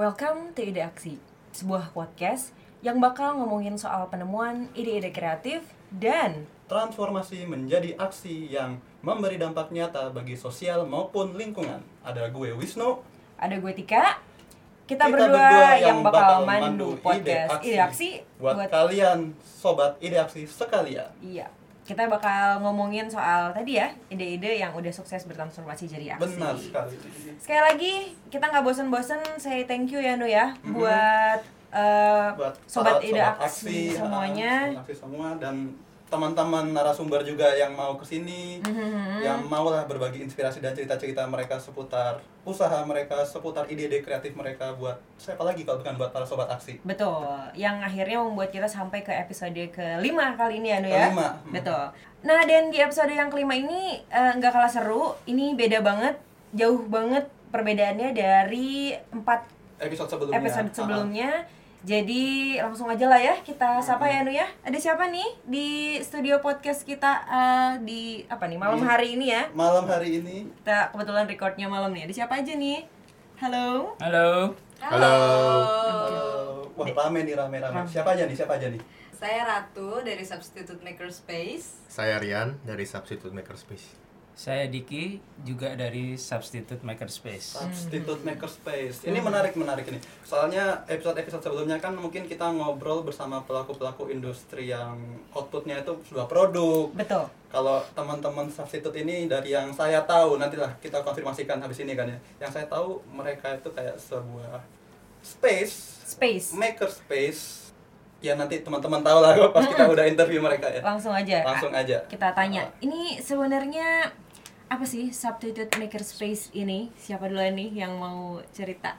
Welcome to Ide Aksi, sebuah podcast yang bakal ngomongin soal penemuan ide-ide kreatif dan Transformasi menjadi aksi yang memberi dampak nyata bagi sosial maupun lingkungan. Ada gue Wisnu. ada gue Tika. Kita, berdua, yang bakal mandu podcast Ide Aksi buat, kalian sobat ide aksi sekalian. Iya. Kita bakal ngomongin soal tadi ya, ide-ide yang udah sukses bertransformasi jadi aksi. Benar sekali. Sekali lagi, kita nggak bosen-bosen say thank you ya Nu ya Mhm. buat eh, Buat sobat para ide aksi, ah, semuanya. sobat aksi semua dan teman-teman narasumber juga yang mau ke sini, Mhm. yang mau lah berbagi inspirasi dan cerita-cerita mereka seputar usaha mereka, seputar ide-ide kreatif mereka buat siapa lagi kalau bukan buat para sobat aksi. Betul, yang akhirnya membuat kita sampai ke episode kelima kali ini ya Nu ya. Kelima. Hmm. Betul. Nah dan di episode yang kelima ini eh, nggak kalah seru, ini beda banget, jauh banget perbedaannya dari empat Episode sebelumnya. episode sebelumnya. Jadi langsung aja lah ya kita sapa ya Nu ya. Ada siapa nih di studio podcast kita eh, di apa nih malam Di- hari ini ya? Malam hari ini Kita kebetulan recordnya malam nih. Ada siapa aja nih? Halo. Halo. Halo. Uh, wah rame nih rame-rame. Siapa aja nih? Siapa aja nih? Saya Ratu dari Substitute Makerspace. Saya Rian dari Substitute Makerspace. Saya Diki juga dari Substitute Makerspace. Substitute Makerspace. Ini menarik menarik ini. Soalnya episode-episode sebelumnya kan mungkin kita ngobrol bersama pelaku-pelaku industri yang outputnya itu sudah produk. Betul. Kalau teman-teman substitute ini dari yang saya tahu nantilah kita konfirmasikan habis ini kan ya. Yang saya tahu mereka itu kayak sebuah space Space. makerspace. Ya nanti teman-teman tahu lah pas kita udah interview mereka ya. Langsung aja. Langsung aja. Kita tanya. Ini sebenarnya apa sih substitute makerspace ini? Siapa duluan nih yang mau cerita?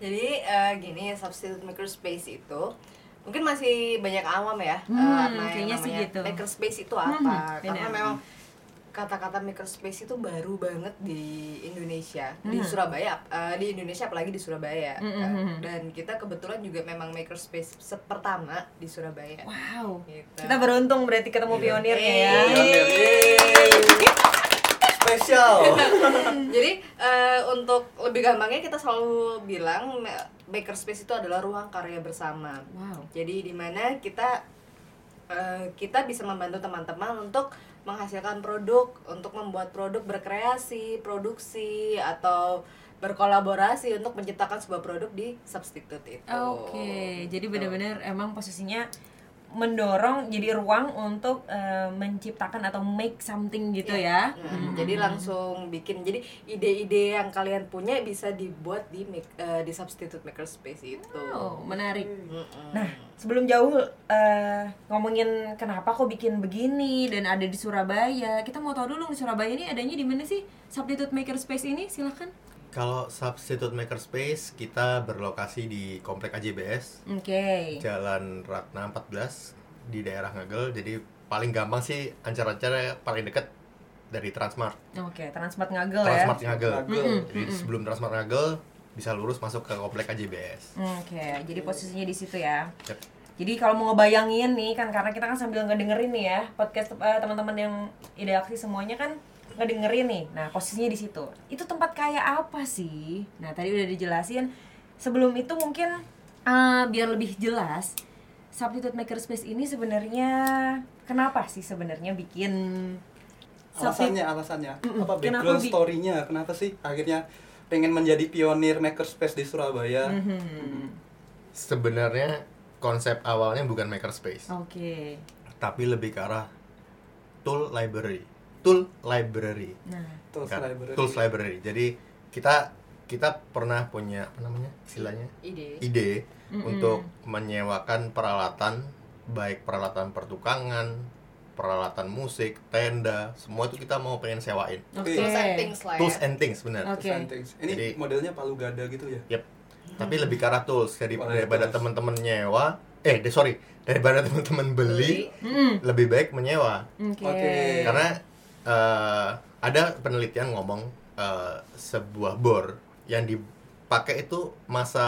Jadi eh, gini, Substitute Makerspace itu mungkin masih banyak awam ya. Hmm, yang kayaknya sih gitu. Makerspace itu Hmm, apa? Karena benar. memang kata-kata makerspace itu baru banget di Indonesia, di Hmm. Surabaya, eh, di Indonesia apalagi di Surabaya. Hmm, hmm, hmm. Dan kita kebetulan juga memang makerspace pertama di Surabaya. Wow. Gitu. Kita beruntung berarti ketemu Iya. pionirnya ya. Spesial. Jadi eh, untuk lebih gampangnya kita selalu bilang ma- makerspace itu adalah ruang karya bersama. Wow. Jadi di mana kita eh, kita bisa membantu teman-teman untuk menghasilkan produk, untuk membuat produk berkreasi, produksi atau berkolaborasi untuk menciptakan sebuah produk di substitute itu. Oke, jadi Gitu. benar-benar emang posisinya mendorong jadi ruang untuk eh, menciptakan atau make something gitu ya. Nah, Hmm. Jadi langsung bikin. Jadi ide-ide yang kalian punya bisa dibuat di make- eh, di substitute makerspace itu. Oh, menarik. Mm-mm. Nah, sebelum jauh eh, ngomongin kenapa kok bikin begini dan ada di Surabaya, kita mau tahu dulu di Surabaya ini adanya di mana sih Substitute Makerspace ini? Silahkan. Kalau Substitute Makerspace kita berlokasi di Komplek AJBS, Oke. Jalan Ratna 14 di daerah Ngagel. Jadi paling gampang sih ancar-ancarnya paling dekat dari Transmart. Oke, Transmart Ngagel ya. Transmart Ngagel. Ngagel. Jadi sebelum Transmart Ngagel bisa lurus masuk ke Komplek AJBS. Oke, jadi posisinya di situ ya. Yep. Jadi kalau mau ngebayangin nih kan karena kita kan sambil ngedengerin nih ya podcast eh, teman-teman yang ide aksi semuanya kan ngedengerin nih. Nah, posisinya di situ. Itu tempat kayak apa sih? Nah, tadi udah dijelasin. Sebelum itu mungkin eh, biar lebih jelas Substitute Makerspace ini sebenarnya kenapa sih sebenarnya bikin alasannya alasannya Mm-mm. apa Kenapa background bi- story-nya kenapa sih akhirnya pengen menjadi pionir makerspace di Surabaya Mhm. Sebenarnya konsep awalnya bukan Makerspace, Oke. tapi lebih ke arah tool library. Tool library. Nah, Tools Kan? library. Tools library. Jadi kita kita pernah punya apa namanya istilahnya ide. ide Mm-mm. untuk menyewakan peralatan baik peralatan pertukangan, peralatan musik, tenda, semua itu kita mau pengen sewain. Oke. Tools and things lah ya. Tools and things benar. Oke. Tools and things. ini Jadi- modelnya palu gada gitu ya Yep. Tapi lebih ke arah tools jadi Wah, daripada teman-teman nyewa, eh de- sorry, daripada teman-teman beli, Mm-mm. lebih baik menyewa. Oke. Oke. Karena eh, ada penelitian ngomong eh, sebuah bor yang dipakai itu masa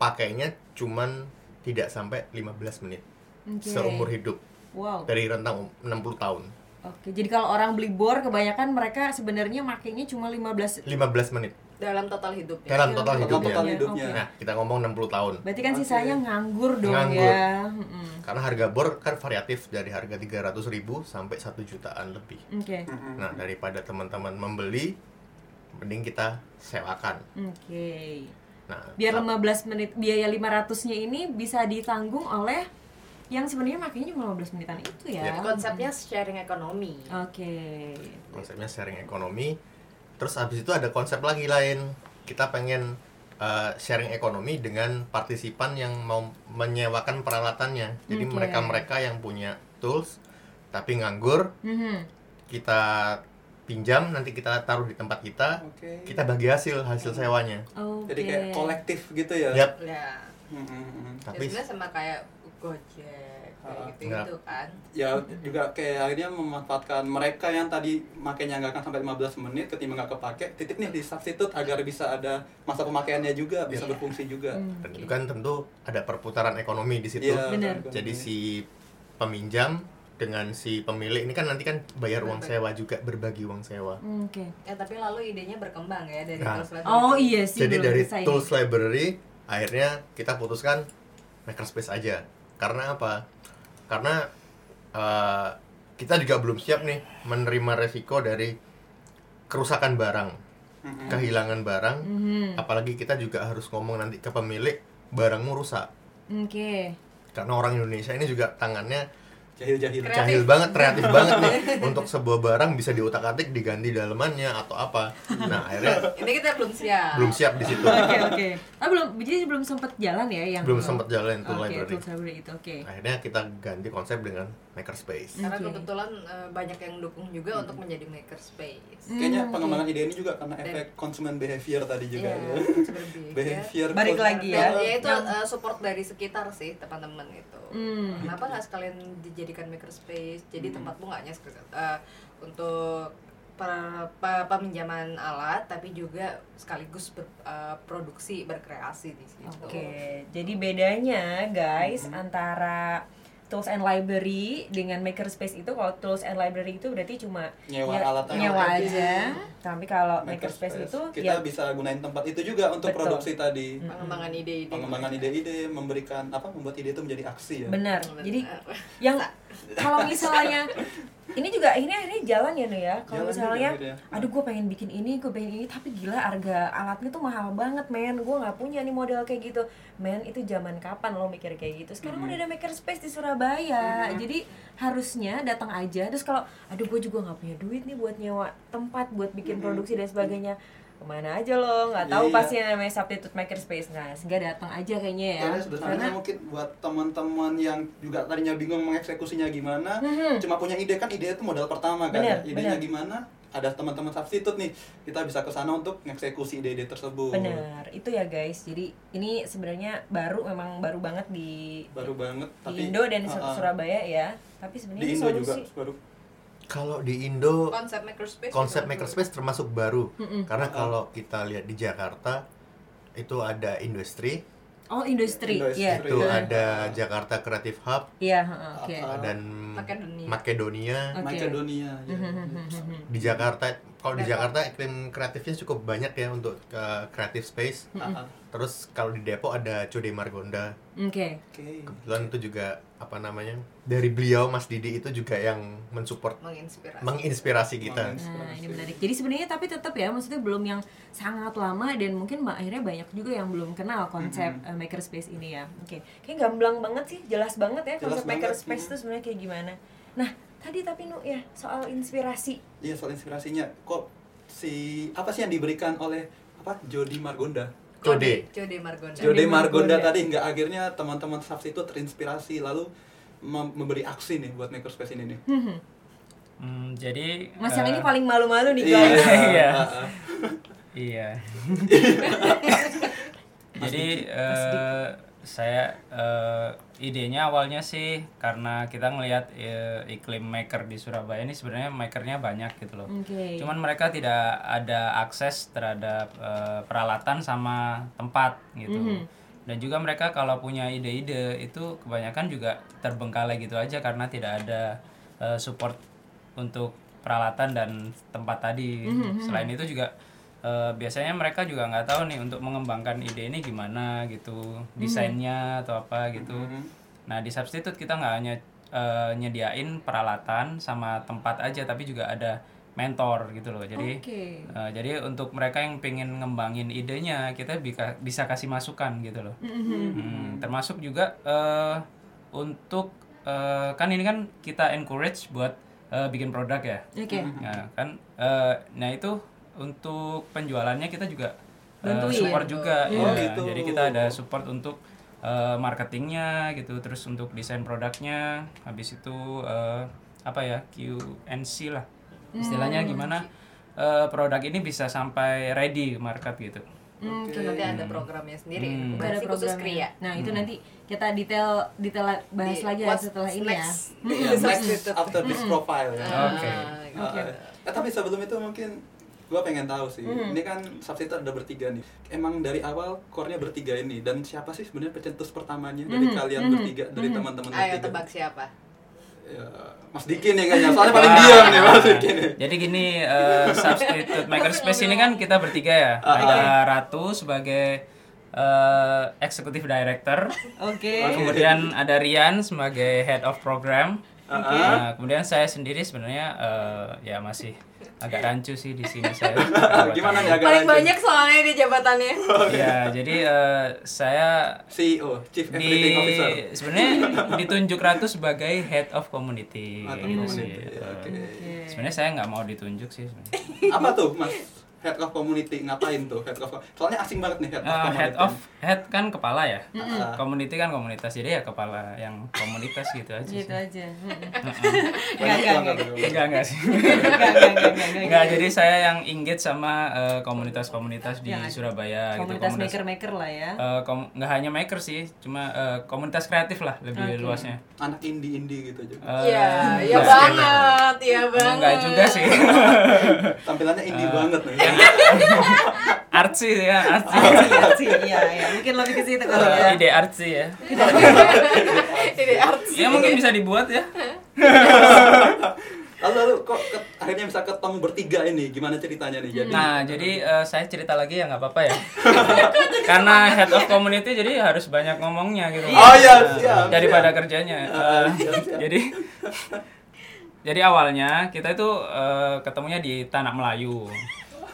pakainya cuman tidak sampai 15 menit Oke. seumur hidup Wow. dari rentang 60 tahun. Oke, jadi kalau orang beli bor kebanyakan mereka sebenarnya makainya cuma 15 15 menit. Dalam total hidupnya dalam total total- hidupnya. total hidupnya. oke. Nah, kita ngomong 60 tahun. Berarti kan Oke. sisanya nganggur dong Nganggur. ya. Karena harga bor kan variatif dari harga 300.000 sampai 1 jutaan lebih. Oke. Mm-mm. Nah, daripada teman-teman membeli mending kita sewakan. Oke. Nah, Biar tap- 15 menit biaya 500-nya ini bisa ditanggung oleh yang sebenarnya makanya cuma 15 menitan itu ya. Ya. konsepnya sharing ekonomi Oke. konsepnya sharing ekonomi. Terus habis itu ada konsep lagi lain. Kita pengen uh, sharing ekonomi dengan partisipan yang mau menyewakan peralatannya. Jadi mereka-mereka yang punya tools tapi nganggur, Mhm. kita pinjam nanti kita taruh di tempat kita, Oke. kita bagi hasil hasil sewanya. Oke. Jadi kayak kolektif gitu ya. Yap. ya Mm-mm. Tapi ya sama kayak Gojek kayak gitu gitu kan ya juga kayak akhirnya memanfaatkan mereka yang tadi makainya nggak akan sampai 15 menit ketimbang nggak kepake titip nih di substitute agar bisa ada masa pemakaiannya juga bisa Iya. berfungsi juga Hmm, dan itu kan tentu ada perputaran ekonomi di situ. Iya, Benar. kan, Jadi si peminjam dengan si pemilik ini kan nanti kan bayar uang sewa juga berbagi uang sewa. Oke. ya tapi lalu idenya berkembang ya dari Nah. tools Oh iya sih. Jadi belum dari tools nih. library akhirnya kita putuskan makerspace aja. Karena apa? Karena eh, kita juga belum siap nih menerima resiko dari kerusakan barang, Mm-mm. kehilangan barang. Mhm. Apalagi kita juga harus ngomong nanti ke pemilik barangmu rusak. Oke. Karena orang Indonesia ini juga tangannya jahil-jahil Kreatif. jahil banget, kreatif banget nih untuk sebuah barang bisa diutak-atik diganti dalemannya atau apa. Nah, akhirnya ini kita belum siap belum siap di situ. Oke oke. Ah belum, jadi belum sempat jalan ya yang Belum sempat jalan tuh Oke, library. library itu. Oke. Akhirnya kita ganti konsep dengan makerspace. karena kebetulan eh, banyak yang dukung juga untuk menjadi makerspace kayaknya Hmm, pengembangan ide ini juga karena efek konsumen behavior tadi juga Iya, ya. consumer behavior. Balik lagi ya. Ya itu eh, support dari sekitar sih teman-teman itu. Hmm. Kenapa nggak sekalian dijadikan makerspace? Jadi Hmm. tempatmu nggak hanya eh, untuk per- pe- peminjaman alat, tapi juga sekaligus berproduksi berkreasi di situ. Oke, jadi bedanya guys antara tools and library dengan makerspace itu kalau tools and library itu berarti cuma Nyewa ya- alat nyewa ada. aja. Tapi kalau makerspace, itu kita ya bisa gunain tempat itu juga untuk Betul. produksi tadi Pengembangan ide-ide. pengembangan ide-ide memberikan apa membuat ide itu menjadi aksi ya benar. Benar. Jadi yang kalau misalnya ini juga akhirnya akhirnya jalan ya Nuh ya. Kalau misalnya aduh gue pengen bikin ini, gue pengen ini tapi gila harga alatnya tuh mahal banget men. Gue nggak punya nih model kayak gitu. Men itu zaman kapan lo mikir kayak gitu? Sekarang udah ada makerspace di Surabaya. Jadi harusnya datang aja. Terus kalau aduh gue juga nggak punya duit nih buat nyewa tempat buat bikin produksi dan sebagainya. Ke mana aja lo nggak tahu Iya. pasti yang namanya substitute makerspace. Nah sehingga datang aja kayaknya ya. Karena sebenarnya mungkin buat teman-teman yang juga tadinya bingung mengeksekusinya gimana, Mhm. cuma punya ide kan ide itu modal pertama kan. Bener, Idenya bener. gimana? Ada teman-teman substitute nih, kita bisa ke sana untuk mengeksekusi ide-ide tersebut. Benar, itu ya guys. Jadi ini sebenarnya baru memang baru banget di Baru banget. di Tapi Indo dan di Ah, ah. Surabaya ya. Tapi sebenarnya Di Indo juga solusi. baru. Kalau di Indo Konsep makerspace. konsep makerspace termasuk baru. Mm-mm. Karena Ah. kalau kita lihat di Jakarta itu ada industri, Oh industri, Industri. ya. itu Nah, ada Jakarta Creative Hub Iya, heeh, oke. Ah, dan Makedonia. Makedonia. Oke. Makedonia. ya. Di Jakarta, kalau di. Jakarta iklim kreatifnya cukup banyak ya untuk uh, creative space. Ah, ah. Terus kalau di Depok ada Code Margonda. Oke. Oke. Kebetulan itu juga apa namanya? Dari beliau Mas Didi itu juga yang mensupport menginspirasi. menginspirasi kita. Menginspirasi. Nah, ini menarik. Jadi sebenarnya tapi tetap ya, maksudnya belum yang sangat lama dan mungkin mbak akhirnya banyak juga yang belum kenal konsep uh, makerspace ini ya. Oke, kayak gamblang banget sih, jelas banget ya Jelas konsep banget, makerspace hmm. itu sebenarnya kayak gimana. Nah, tadi tapi nu ya soal inspirasi. Iya soal inspirasinya kok si apa sih yang diberikan oleh apa Jody Margonda? Code. Jode Margonda. Jody Jody Margonda tadi nggak akhirnya teman-teman substitute terinspirasi lalu mem- memberi aksi nih buat makerspace ini nih. Hmm, jadi Mas yang eh, ini paling malu-malu nih Iya. guys. Iya. Ah, ah. Iya. Jadi eh, saya eh, idenya awalnya sih karena kita ngelihat eh, iklim maker di Surabaya ini sebenarnya makernya banyak gitu loh. Oke. Cuman mereka tidak ada akses terhadap eh, peralatan sama tempat gitu. Mhm. Dan juga mereka kalau punya ide-ide itu kebanyakan juga terbengkalai gitu aja karena tidak ada eh, support untuk peralatan dan tempat tadi. Mhm, Selain itu juga eh, biasanya mereka juga nggak tahu nih untuk mengembangkan ide ini gimana gitu desainnya atau apa gitu. Nah di substitute kita nggak hanya eh, nyediain peralatan sama tempat aja tapi juga ada mentor gitu loh. Jadi Oke. eh, jadi untuk mereka yang pengen ngembangin idenya kita bisa bisa kasih masukan gitu loh. Hmm, termasuk juga eh, untuk eh, kan ini kan kita encourage buat eh, bikin produk ya? Oke. Nah, kan eh, nah itu untuk penjualannya kita juga Bantuin. support juga Oh, ya. gitu. Jadi kita ada support untuk eh, marketingnya gitu, terus untuk desain produknya, habis itu eh, apa ya Q&C lah. Istilahnya gimana eh, produk ini bisa sampai ready ke market gitu. Hmm, Itu nanti ada programnya sendiri Hmm. Ada edukasi khusus programnya. kria Nah, itu nanti kita detail detail bahas Di lagi ya setelah ini ya. next. Iya, next after this profile ya. Oke. Ah, Uh, eh, tapi sebelum itu mungkin gua pengen tahu sih. Ini kan substitute ada bertiga nih. Emang dari awal core-nya bertiga ini dan siapa sih sebenarnya pencetus pertamanya dari kalian bertiga, dari teman-teman ayo bertiga? tebak siapa Ya, Mas Diki nih kayaknya. Soalnya paling diam nih Mas Diki nih. Jadi gini, eh, substitute makerspace ini kan kita bertiga ya. Ada Ratu sebagai eh, executive director. Oke. Kemudian ada Rian sebagai head of program. Nah, kemudian saya sendiri sebenarnya eh, ya masih agak rancu sih di sini saya. Gimana nih agak paling banyak soalnya di jabatannya Ya, jadi eh, saya CEO, Chief Everything Officer. di sebenarnya ditunjuk Ratu sebagai head of community. Head of gitu community, sih. oke. Sebenarnya saya nggak mau ditunjuk sih. sebenarnya. Apa tuh, Mas? Head of Community ngapain tuh? Head of Soalnya asing banget nih head of community. head of head kan kepala ya. Mm-mm. Community kan komunitas. Jadi ya kepala yang komunitas gitu aja sih. Gitu aja. Enggak, enggak. Enggak enggak sih. Enggak, jadi saya yang engage sama eh, komunitas-komunitas di Yang ada. Surabaya gitu. Komunitas maker-maker lah ya. Eh, kom- nggak hanya maker sih, cuma eh, komunitas kreatif lah lebih Oke. luasnya. Anak indie-indie gitu juga. Eh, Iya, iya enggak. banget, iya banget. Enggak juga sih. Tampilannya indie banget nih. artsy ya, artsy. Artsy, iya, iya. Mungkin lebih ke situ kali ya. Ide artsy ya. Ini artis. Ya mungkin bisa dibuat ya. Lalu, lalu kok ke- akhirnya bisa ketemu bertiga ini? Gimana ceritanya nih? Jadi Nah, jadi eh, saya cerita lagi ya nggak apa-apa ya. Karena head of community jadi harus banyak ngomongnya gitu. Oh, iya, Nah, siap, Daripada siap. kerjanya. Ah, Eh, siap, siap. jadi jadi awalnya kita itu eh, ketemunya di Tanah Melayu.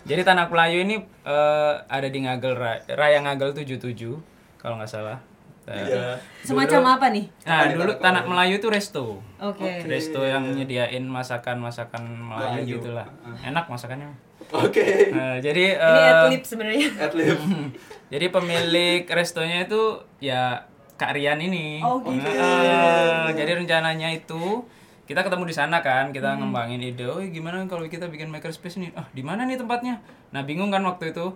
Jadi Tanah Melayu ini eh, ada di Ngagel Raya, Raya Ngagel 77 kalau nggak salah. Eh, Iya. Semacam apa nih? Nah, dulu Tanah Tanah Melayu itu resto. Oke. Resto yang nyediain masakan-masakan Melayu Melayu. gitu lah. Enak masakannya. Oke. Nah, jadi Ini eh, adlib sebenarnya. Least. jadi pemilik restonya itu ya Kak Rian ini. Oh, gitu. Nah, jadi rencananya itu kita ketemu di sana kan, kita ngembangin ide, oh gimana kalau kita bikin makerspace nih? Ah, di mana nih tempatnya? Nah, bingung kan waktu itu.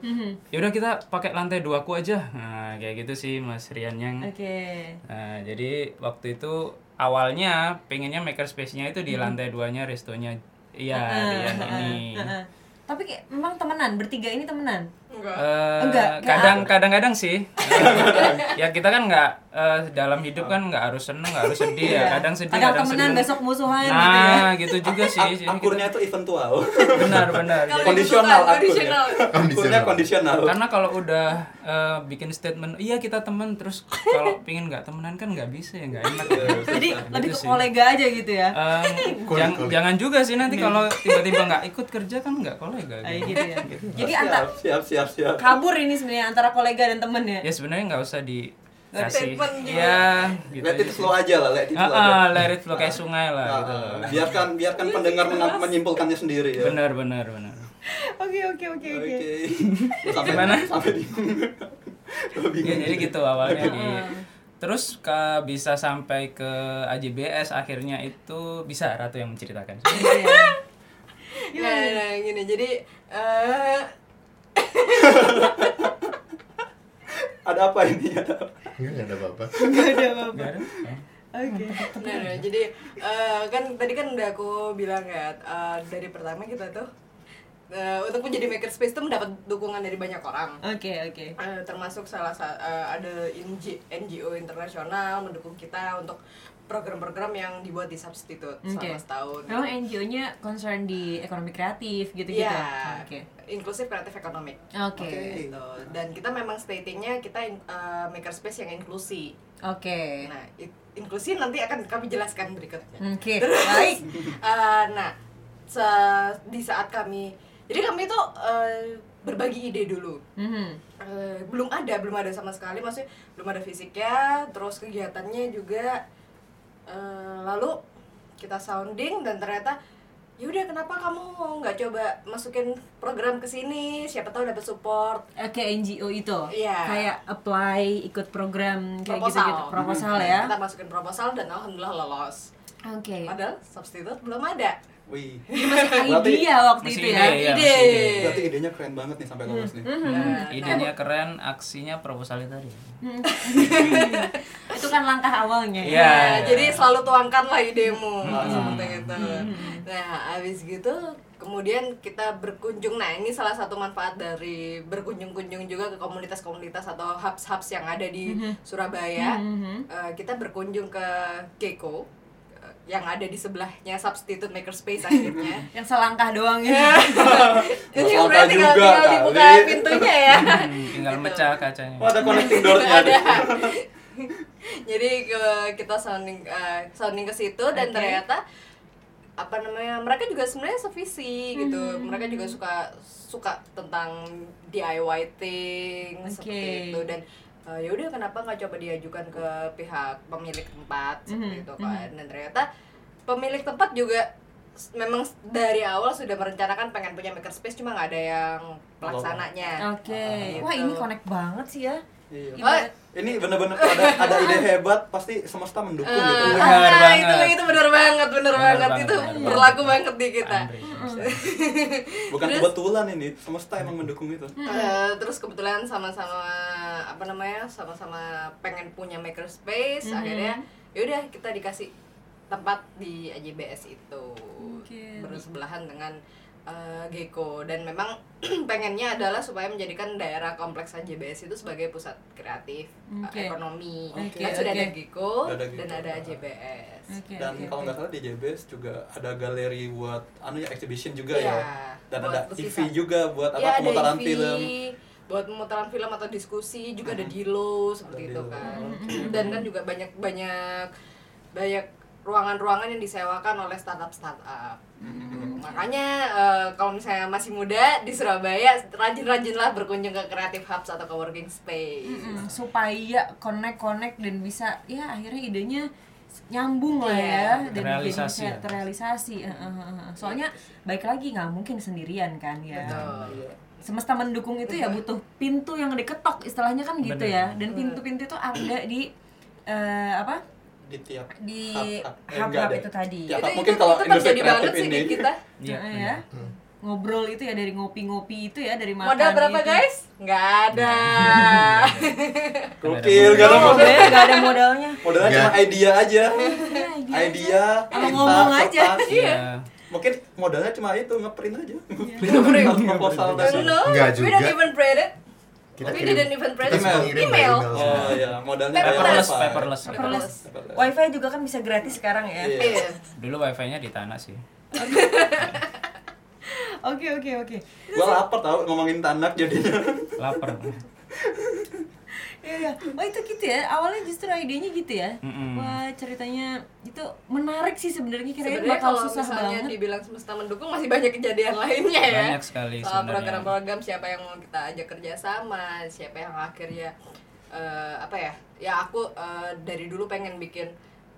Ya udah kita pakai lantai dua ku aja. Nah, kayak gitu sih Mas Rian yang. Oke. Nah, jadi waktu itu awalnya pengennya makerspace-nya itu di lantai duanya restonya. Iya, Rian ini. Heeh. Tapi kayak memang temenan, bertiga ini temenan. Enggak. Eh, Enggak, kadang kadang-kadang sih ya kita kan nggak eh, dalam hidup kan nggak harus seneng nggak harus sedih ya kadang sedih Kadang kadang, temenan seneng besok musuhan gitu ya. nah gitu juga sih Ak- Jadi akurnya itu eventual. kita- benar benar Jadi- kondisional kondisional. Akurnya kondisional. karena kalau udah eh, bikin statement iya kita temen terus kalau pingin nggak temenan kan nggak bisa ya nggak enak ya. Jadi lebih ke kolega aja gitu ya. Em, jang- jangan juga sih nanti kalau tiba-tiba nggak ikut kerja kan nggak kolega gitu. gitu ya. Jadi siap, antar siap, siap, siap. kabur ini sebenarnya antara kolega dan temen ya. ya sebenarnya nggak usah dikasih Statement juga. ya gitu Let aja it sih. flow aja lah, let it Ah, flow aja. ah, let it flow kayak sungai lah Ah, gitu ah. biarkan biarkan pendengar menyimpulkannya sendiri ya. Benar benar benar. Oke oke oke oke. Oke. Sampai Gimana? Sampai. Gua Ya, jadi gitu awalnya di Terus ke bisa sampai ke AJBS akhirnya itu bisa Ratu yang menceritakan. Iya. Nah, nah, gini. Jadi eh Ada apa ini? Ada apa? Enggak nggak ada apa-apa. Gak ada apa-apa. Oke. Nah, nah, jadi eh, kan tadi kan udah aku bilang ya eh, dari pertama kita tuh eh, untuk menjadi makerspace itu mendapat dukungan dari banyak orang Oke, oke. Eh, termasuk salah sa- eh, ada NG NGO internasional mendukung kita untuk program-program yang dibuat di substitute Oke. selama setahun. Memang NGO-nya concern di ekonomi kreatif gitu-gitu. Iya, Oke. inklusif kreatif ekonomi. Oke. Gitu. Dan kita memang statingnya kita in- eh, makerspace yang inklusi. Oke. Nah, i- inklusi nanti akan kami jelaskan berikutnya. Oke, baik. Eh, nah, se- di saat kami, jadi kami tuh eh, berbagi ide dulu. Mhm. Eh, belum ada, belum ada sama sekali, maksudnya belum ada fisiknya, terus kegiatannya juga. Eh, lalu kita sounding dan ternyata ya udah kenapa kamu nggak coba masukin program ke sini siapa tahu dapat support Oke, NGO itu. Iya. Kayak apply ikut program kayak proposal gitu-gitu. Proposal ya. kita masukin proposal dan alhamdulillah lolos Oke. padahal substitute belum ada Wih. Masih Berarti- idea waktu Masih itu ide, ya. ya, Ide. Berarti idenya keren banget nih sampai lolos nih. Mhm. Nah, Idenya keren, aksinya proposal tadi. itu kan langkah awalnya. Iya. Nah, jadi selalu tuangkanlah idemu seperti itu. Nah, habis gitu kemudian kita berkunjung. Nah, ini salah satu manfaat dari berkunjung-kunjung juga ke komunitas-komunitas atau hubs-hubs yang ada di Surabaya. Eh, kita berkunjung ke eh, yang ada di sebelahnya Substitute Makerspace akhirnya. Yang selangkah doang ya. Jadi Selangkah kemudian tinggal, juga tinggal dibuka kali. pintunya ya. Hmm, tinggal mecah kacanya. Oh, ada connecting door-nya ada jadi ke kita sounding eh, sounding ke situ dan Oke. ternyata apa namanya mereka juga sebenarnya sevisi gitu Hmm. mereka juga suka suka tentang DIY thing Oke. seperti itu dan eh, ya udah kenapa nggak coba diajukan ke pihak pemilik tempat seperti Mhm, itu kan dan ternyata pemilik tempat juga memang dari awal sudah merencanakan pengen punya makerspace cuma nggak ada yang pelaksananya Oke. Gitu. Wah, ini connect banget sih ya. Iya. Ibarat- Ini bener-bener ada ada ide hebat pasti semesta mendukung gitu. Eh, ya. Benar ah, banget. itu itu benar banget, benar banget. banget, Itu banget. berlaku banget di kita. Bukan Terus- kebetulan ini, semesta emang mendukung itu. Eh, terus kebetulan sama-sama apa namanya sama-sama pengen punya makerspace Mhm. akhirnya yaudah kita dikasih tempat di AJBS itu Oke. bersebelahan dengan eh, Gecko dan memang pengennya adalah supaya menjadikan daerah kompleks AJBS itu sebagai pusat kreatif eh, Oke. ekonomi Oke, kan sudah ada Gecko ada dan Gecko. ada AJBS Oke, Dan oke, kalau nggak salah di JBS juga ada galeri buat anu ya exhibition juga Iya, ya. Dan buat ada. TV juga buat apa ada pemutaran EV, film. buat pemutaran film atau diskusi juga ada Dilo seperti Ada itu Dilo. kan Oke. dan kan juga banyak banyak banyak ruangan-ruangan yang disewakan oleh startup-startup Hmm. makanya eh, kalau misalnya masih muda di Surabaya rajin-rajinlah berkunjung ke creative hubs atau ke working space Mm-mm, supaya connect connect dan bisa ya akhirnya idenya nyambung lah Iya. ya dan Terrealisasi bisa ya. terrealisasi Eh, eh, soalnya baik lagi nggak mungkin sendirian kan ya Betul. semesta mendukung itu ya butuh pintu yang diketok istilahnya kan gitu Bener. ya dan pintu-pintu itu ada di eh, apa di tiap di hub-hub. Eh, itu tadi Tiap itu, hub mungkin itu, kalau itu industri terjadi banget kreatif sih ini di kita Iya, Nah, ya ngobrol itu ya dari ngopi-ngopi itu ya dari makan modal berapa itu. guys nggak ada gokil gak ada modal. sebenarnya nggak ada modalnya Modalnya Nggak. cuma idea aja. Iya, Idea, ngomong aja. Iya. Mungkin modalnya cuma itu ngeprint aja. Iya. Print proposal tadi. Enggak we don't juga. even print it Kita we kirim- didn't even semua Email. by email Oh iya, modalnya Paperless, paperless. Paperless. Paperless. wifi juga kan bisa gratis sekarang ya Iya. Iya. Dulu wifi-nya di tanah sih. oke oke oke Gua lapar tau ngomongin tanak jadinya. Lapar. Iya, iya. Oh itu gitu ya. Awalnya justru idenya gitu ya. Mm-mm. Wah ceritanya itu menarik sih sebenarnya kirain Sebenarnya bakal kalau susah misalnya banget. dibilang semesta mendukung masih banyak kejadian lainnya ya. Banyak sekali Soal sebenarnya. program-program siapa yang mau kita ajak kerjasama, siapa yang akhirnya eh, apa ya? Ya aku eh, dari dulu pengen bikin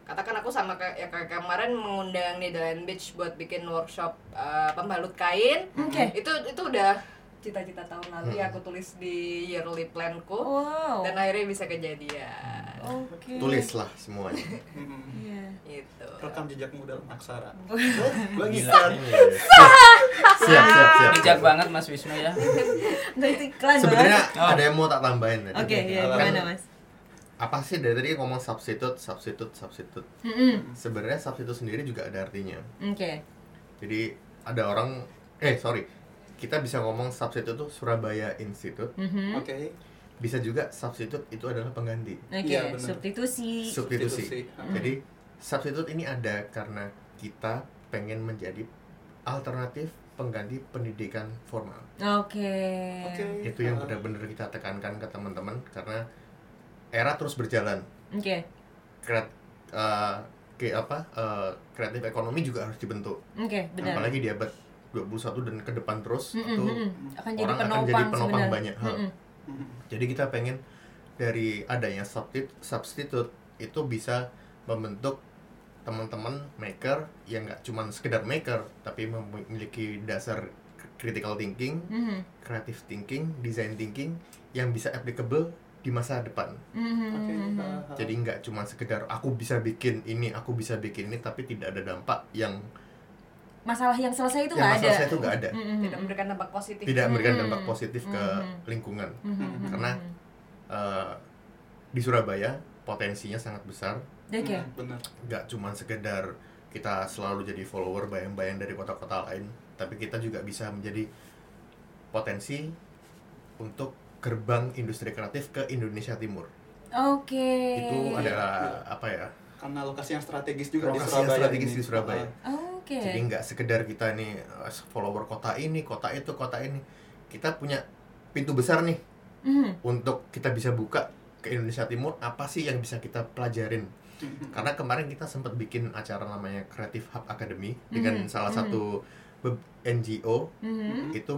katakan aku sama kayak ya kayak kemarin mengundang Netherland Beach buat bikin workshop eh, pembalut kain. Oke. Itu itu udah cita-cita tahun lalu ya aku tulis di yearly planku Wow. dan akhirnya bisa kejadian. Oke. Tulislah semuanya. Hmm. Iya. Gitu. Rekam jejakmu dalam aksara. Gua Gila. bisa. siap, siap, siap. Bijak banget Mas Wisnu ya. Enggak itu iklan Sebenarnya. Oh. ada yang mau tak tambahin tadi. Oke, iya Apa? gimana Mas? Apa sih dari tadi ngomong substitute, substitute, substitute. Sebenarnya substitute sendiri juga ada artinya. Oke. Jadi ada orang eh sorry kita bisa ngomong substitute itu Surabaya Institute Mhm. Oke. bisa juga substitute itu adalah pengganti Oke, Iya, benar. substitusi. substitusi Substitusi. jadi substitute ini ada karena kita pengen menjadi alternatif pengganti pendidikan formal Oke. Oke. itu yang benar-benar kita tekankan ke teman-teman karena era terus berjalan Oke. kreat eh, ke apa eh, kreatif ekonomi juga harus dibentuk Oke, benar. apalagi di abad 21 dan ke depan terus Mm-mm, itu mm-mm. akan jadi orang akan penopang, jadi penopang sebenarnya. banyak hal. Mm-mm. Mhm. jadi kita pengen dari adanya substitute substitute itu bisa membentuk teman-teman maker yang nggak cuma sekedar maker tapi memiliki dasar critical thinking, Mhm. creative thinking, design thinking yang bisa applicable di masa depan. Mhm. Oke. ah, ah. Jadi nggak cuma sekedar aku bisa bikin ini, aku bisa bikin ini, tapi tidak ada dampak yang masalah yang selesai itu nggak ada. masalah itu nggak ada. Mhm. tidak memberikan dampak positif Tidak memberikan Hmm. dampak positif ke Hmm. lingkungan. Mhm. Karena Eh, di Surabaya potensinya sangat besar. Oke. Mhm, Benar. Nggak cuma sekedar kita selalu jadi follower bayang-bayang dari kota-kota lain, tapi kita juga bisa menjadi potensi untuk gerbang industri kreatif ke Indonesia Timur. Oke. Itu adalah apa ya? Karena lokasi yang strategis juga di Lokasi yang Surabaya. strategis ini. di Surabaya. Ah, Oke. Jadi nggak sekedar kita nih eh, follower kota ini, kota itu, kota ini. Kita punya pintu besar nih Mhm. untuk kita bisa buka ke Indonesia Timur apa sih yang bisa kita pelajarin mhm. karena kemarin kita sempat bikin acara namanya Creative Hub Academy dengan Mhm, salah mhm. satu NGO itu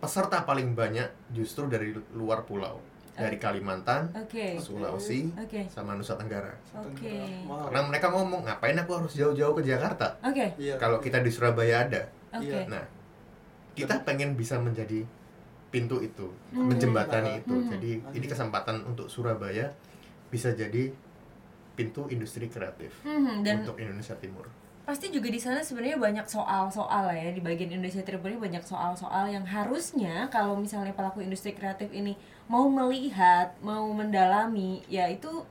peserta paling banyak justru dari luar pulau dari Kalimantan, Oke. Sulawesi, Oke. sama Nusa Tenggara Oke. Wow. karena mereka ngomong ngapain aku harus jauh-jauh ke Jakarta Oke. Iya. kalau kita di Surabaya ada Oke. Iya. nah kita pengen bisa menjadi pintu itu Hmm. menjembatani itu Hmm. jadi ini Oke. kesempatan untuk Surabaya bisa jadi pintu industri kreatif Dan untuk Indonesia Timur pasti juga di sana sebenarnya banyak soal-soal lah ya di bagian Indonesia ini banyak soal-soal yang harusnya kalau misalnya pelaku industri kreatif ini mau melihat, mau mendalami, ya itu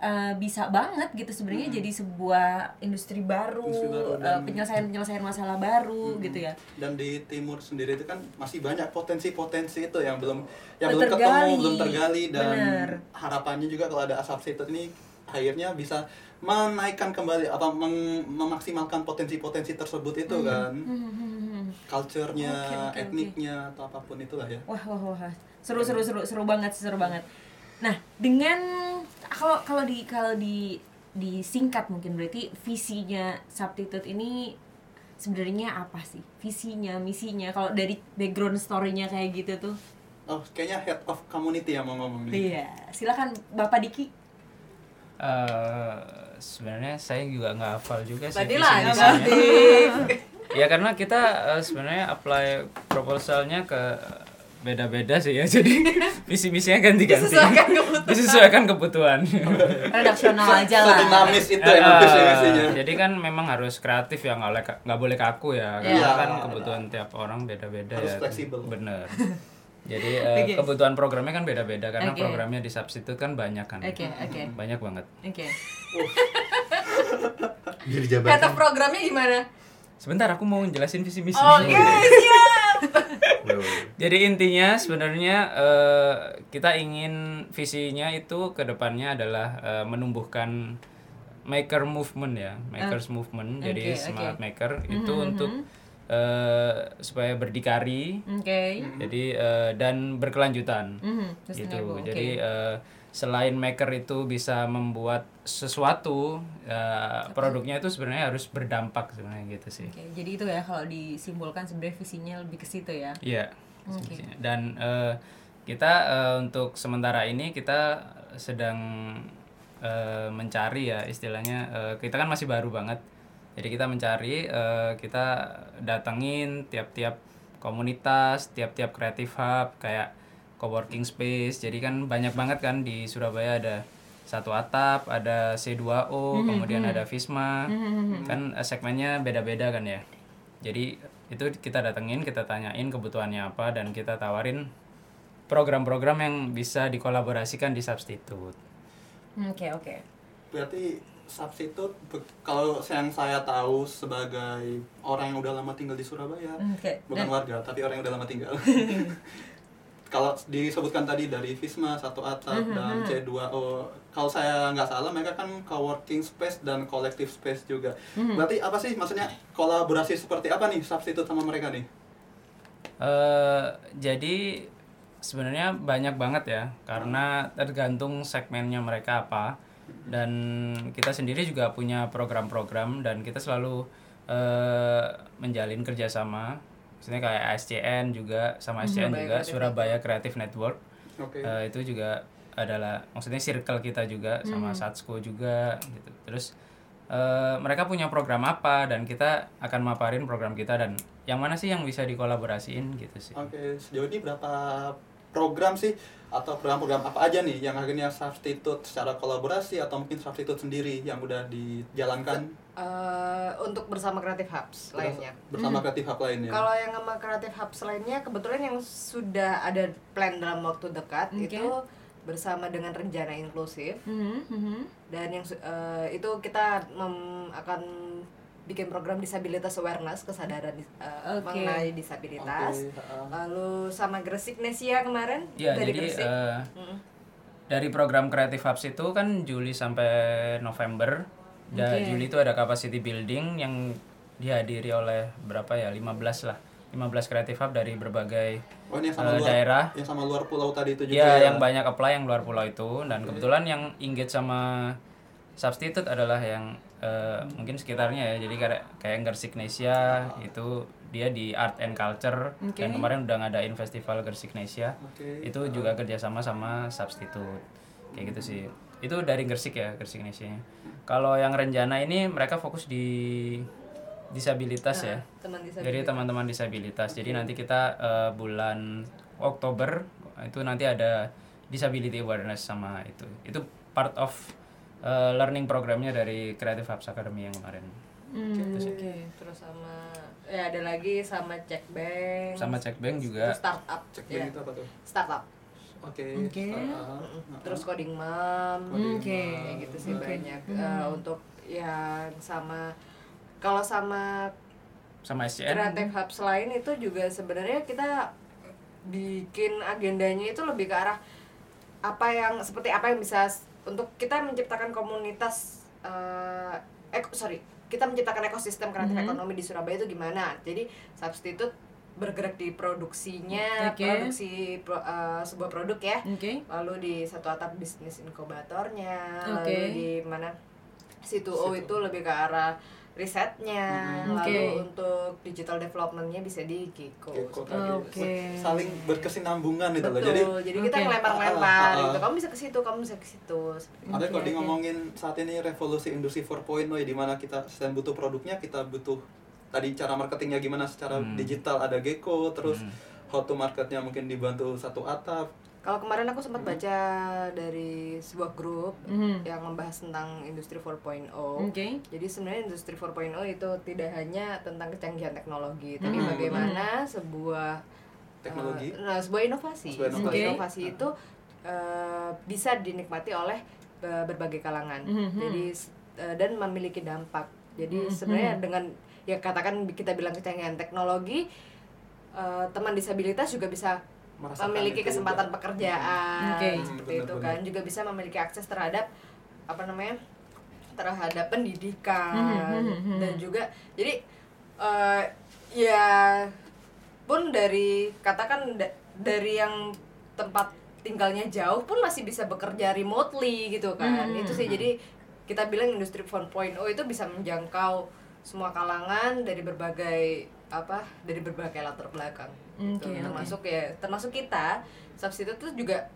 uh, bisa banget gitu sebenarnya jadi sebuah industri baru, Industri baru uh, penyelesaian-penyelesaian masalah baru Mhm. gitu ya. Dan di timur sendiri itu kan masih banyak potensi-potensi itu yang belum yang Belum belum tergali. ketemu, belum tergali dan Bener. harapannya juga kalau ada asap itu ini akhirnya bisa menaikkan kembali apa memaksimalkan potensi-potensi tersebut itu kan. Hmm. Culture-nya, Oke, oke, oke. etniknya atau apa pun itulah ya. Wah, wah, wah, wah. seru, seru, seru, seru banget, seru banget. Nah, dengan kalau kalau di kalau di disingkat mungkin berarti visinya substitute ini sebenarnya apa sih? Visinya, misinya kalau dari background story-nya kayak gitu tuh. Oh, kayaknya head of community yang mau ngomong nih. Iya, silakan Bapak Diki. Eh, sebenarnya saya juga nggak hafal juga sih tadi lah misinya. ya karena kita eh, sebenarnya apply proposalnya ke beda-beda sih ya jadi visi misinya ganti-ganti Disesuaikan kebutuhan. disesuaikan kebutuhan Redaksional aja lah. Sedinamis itu emang eh, jadi kan memang harus kreatif ya nggak boleh nggak boleh kaku ya Iya. karena kan kebutuhan tiap orang beda-beda ya fleksibel. bener jadi eh, Oke. kebutuhan programnya kan beda-beda karena Oke. programnya di substitute kan banyak kan Oke, oke. banyak banget Oke. jadi head of jabatan programnya gimana sebentar aku mau jelasin visi misi oke siap Wow. Jadi intinya sebenarnya eh, kita ingin visinya itu ke depannya adalah eh, menumbuhkan maker movement ya, makers movement. Jadi semangat oke. maker itu Mhm, untuk eh, supaya berdikari. Oke. Jadi eh, dan berkelanjutan. Mhm, Gitu. oke. Jadi eh, selain maker itu bisa membuat sesuatu, eh, produknya itu sebenarnya harus berdampak sebenarnya gitu sih. Oke, jadi itu ya kalau disimpulkan sebenarnya visinya lebih ke situ ya. Iya. Sebetulnya. Dan eh, kita eh, untuk sementara ini kita sedang eh, mencari ya istilahnya eh, kita kan masih baru banget. Jadi kita mencari eh, kita datengin tiap-tiap komunitas, tiap-tiap creative hub kayak coworking space. Jadi kan banyak banget kan di Surabaya ada satu atap, ada C2O, kemudian ada Visma. Kan eh, segmennya beda-beda kan ya. Jadi itu kita datengin, kita tanyain kebutuhannya apa dan kita tawarin program-program yang bisa dikolaborasikan di substitute. Oke, oke. Berarti substitute be- kalau yang saya tahu sebagai orang yang udah lama tinggal di Surabaya Oke. bukan Dan- warga tapi orang yang udah lama tinggal. Kalau disebutkan tadi dari Visma satu atap Mhm, dan C2O kalau saya nggak salah mereka kan co-working space dan collective space juga. Mhm. berarti apa sih maksudnya kolaborasi seperti apa nih substitute sama mereka nih? Eh, jadi sebenarnya banyak banget ya karena tergantung segmennya mereka apa dan kita sendiri juga punya program-program dan kita selalu eh, menjalin kerjasama. Maksudnya kayak ASCN juga sama ASCN Surabaya juga Creative Surabaya Creative Network. Oke. Eh, itu juga adalah maksudnya circle kita juga sama Satsko juga gitu. Terus eh, mereka punya program apa dan kita akan maparin program kita dan yang mana sih yang bisa dikolaborasiin gitu sih. Oke, sejauh ini berapa program sih atau program-program apa aja nih yang akhirnya substitute secara kolaborasi atau mungkin substitute sendiri yang udah dijalankan Eh, untuk bersama Creative Hubs lainnya. bersama kreatif hub lainnya? Kalau yang sama Creative Hubs lainnya kebetulan yang sudah ada plan dalam waktu dekat Oke. itu bersama dengan rencana inklusif Mhm, mhm. dan yang eh, itu kita mem- akan bikin program disabilitas awareness kesadaran dis- eh, Oke. mengenai disabilitas. Ha-ha. Lalu sama Gresik Nesia kemarin ya dari jadi Gresik. eh, Mm. dari program Creative Hubs itu kan Juli sampai November Da- Oke. Juli itu ada capacity building yang dihadiri oleh berapa ya 15 lah 15 Creative Hub dari berbagai Oh, ini yang sama eh, luar daerah yang sama luar pulau tadi itu juga. Ya, ya? yang banyak apply yang luar pulau itu dan kebetulan yang engage sama substitute adalah yang eh, mungkin sekitarnya ya. Jadi kayak kayak Gersiknesia itu dia di art and culture Oke. dan kemarin udah ngadain festival Gersiknesia. Oke. Itu juga kerjasama sama substitute. Kayak gitu sih. Itu dari Gersik ya, Gersiknesia. Kalau yang Renjana ini mereka fokus di disabilitas ya. teman disabilitas. Jadi teman-teman disabilitas. Jadi nanti kita eh, bulan Oktober itu nanti ada disability awareness sama itu. Itu part of eh, learning programnya dari Creative Hubs Academy yang kemarin. Hmm, Gitu Oke. Terus sama ya ada lagi sama Check Bank. Sama Check Bank juga. Terus startup. Cek ya. itu apa tuh? Startup. Oke. Oke. ha-ha. Terus coding mom. Oke. Kayak gitu sih Oke. banyak Eh, untuk yang sama kalau sama Sama SCN. Creative Hubs lain itu juga sebenarnya kita bikin agendanya itu lebih ke arah apa yang seperti apa yang bisa untuk kita menciptakan komunitas eh eh sorry kita menciptakan ekosistem kreatif Mhm. ekonomi di Surabaya itu gimana jadi substitute bergerak di produksinya Oke. produksi pro- eh, sebuah produk ya Oke. lalu di satu atap bisnis inkubatornya Oke. lalu di mana situ itu lebih ke arah risetnya lalu Oke. untuk digital developmentnya bisa di Kiko. Oke. Saling berkesinambungan itu loh. Jadi jadi, kita Oke. ngelempar-ngelempar Ah, ah, gitu. Kamu bisa ke situ, kamu bisa ke situ. ada itu. kalau di oke. ngomongin saat ini revolusi industri 4.0 ya di mana kita selain butuh produknya kita butuh tadi cara marketingnya gimana secara Hmm. digital ada Gecko terus Hmm. how to marketnya mungkin dibantu satu atap Kalau kemarin aku sempat baca dari sebuah grup Mhm. yang membahas tentang industri 4.0. Oke. Jadi sebenarnya industri 4.0 itu tidak hanya tentang kecanggihan teknologi, tapi Mhm. bagaimana sebuah Teknologi. eh, nah, sebuah inovasi, Sebuah inovasi. inovasi itu eh, bisa dinikmati oleh eh, berbagai kalangan. Mhm. Jadi eh, dan memiliki dampak. Jadi Mhm. sebenarnya dengan ya katakan kita bilang kecanggihan teknologi eh, teman disabilitas juga bisa memiliki itu kesempatan juga. pekerjaan Oke. seperti Hmm, itu benar-benar. kan juga bisa memiliki akses terhadap apa namanya terhadap pendidikan Hmm, hmm, hmm. dan juga jadi eh, ya pun dari katakan da- dari yang tempat tinggalnya jauh pun masih bisa bekerja remotely gitu kan Hmm. itu sih jadi kita bilang industri 4.0 itu bisa menjangkau semua kalangan dari berbagai apa dari berbagai latar belakang gitu. Oke, oke. termasuk ya termasuk kita substitute itu juga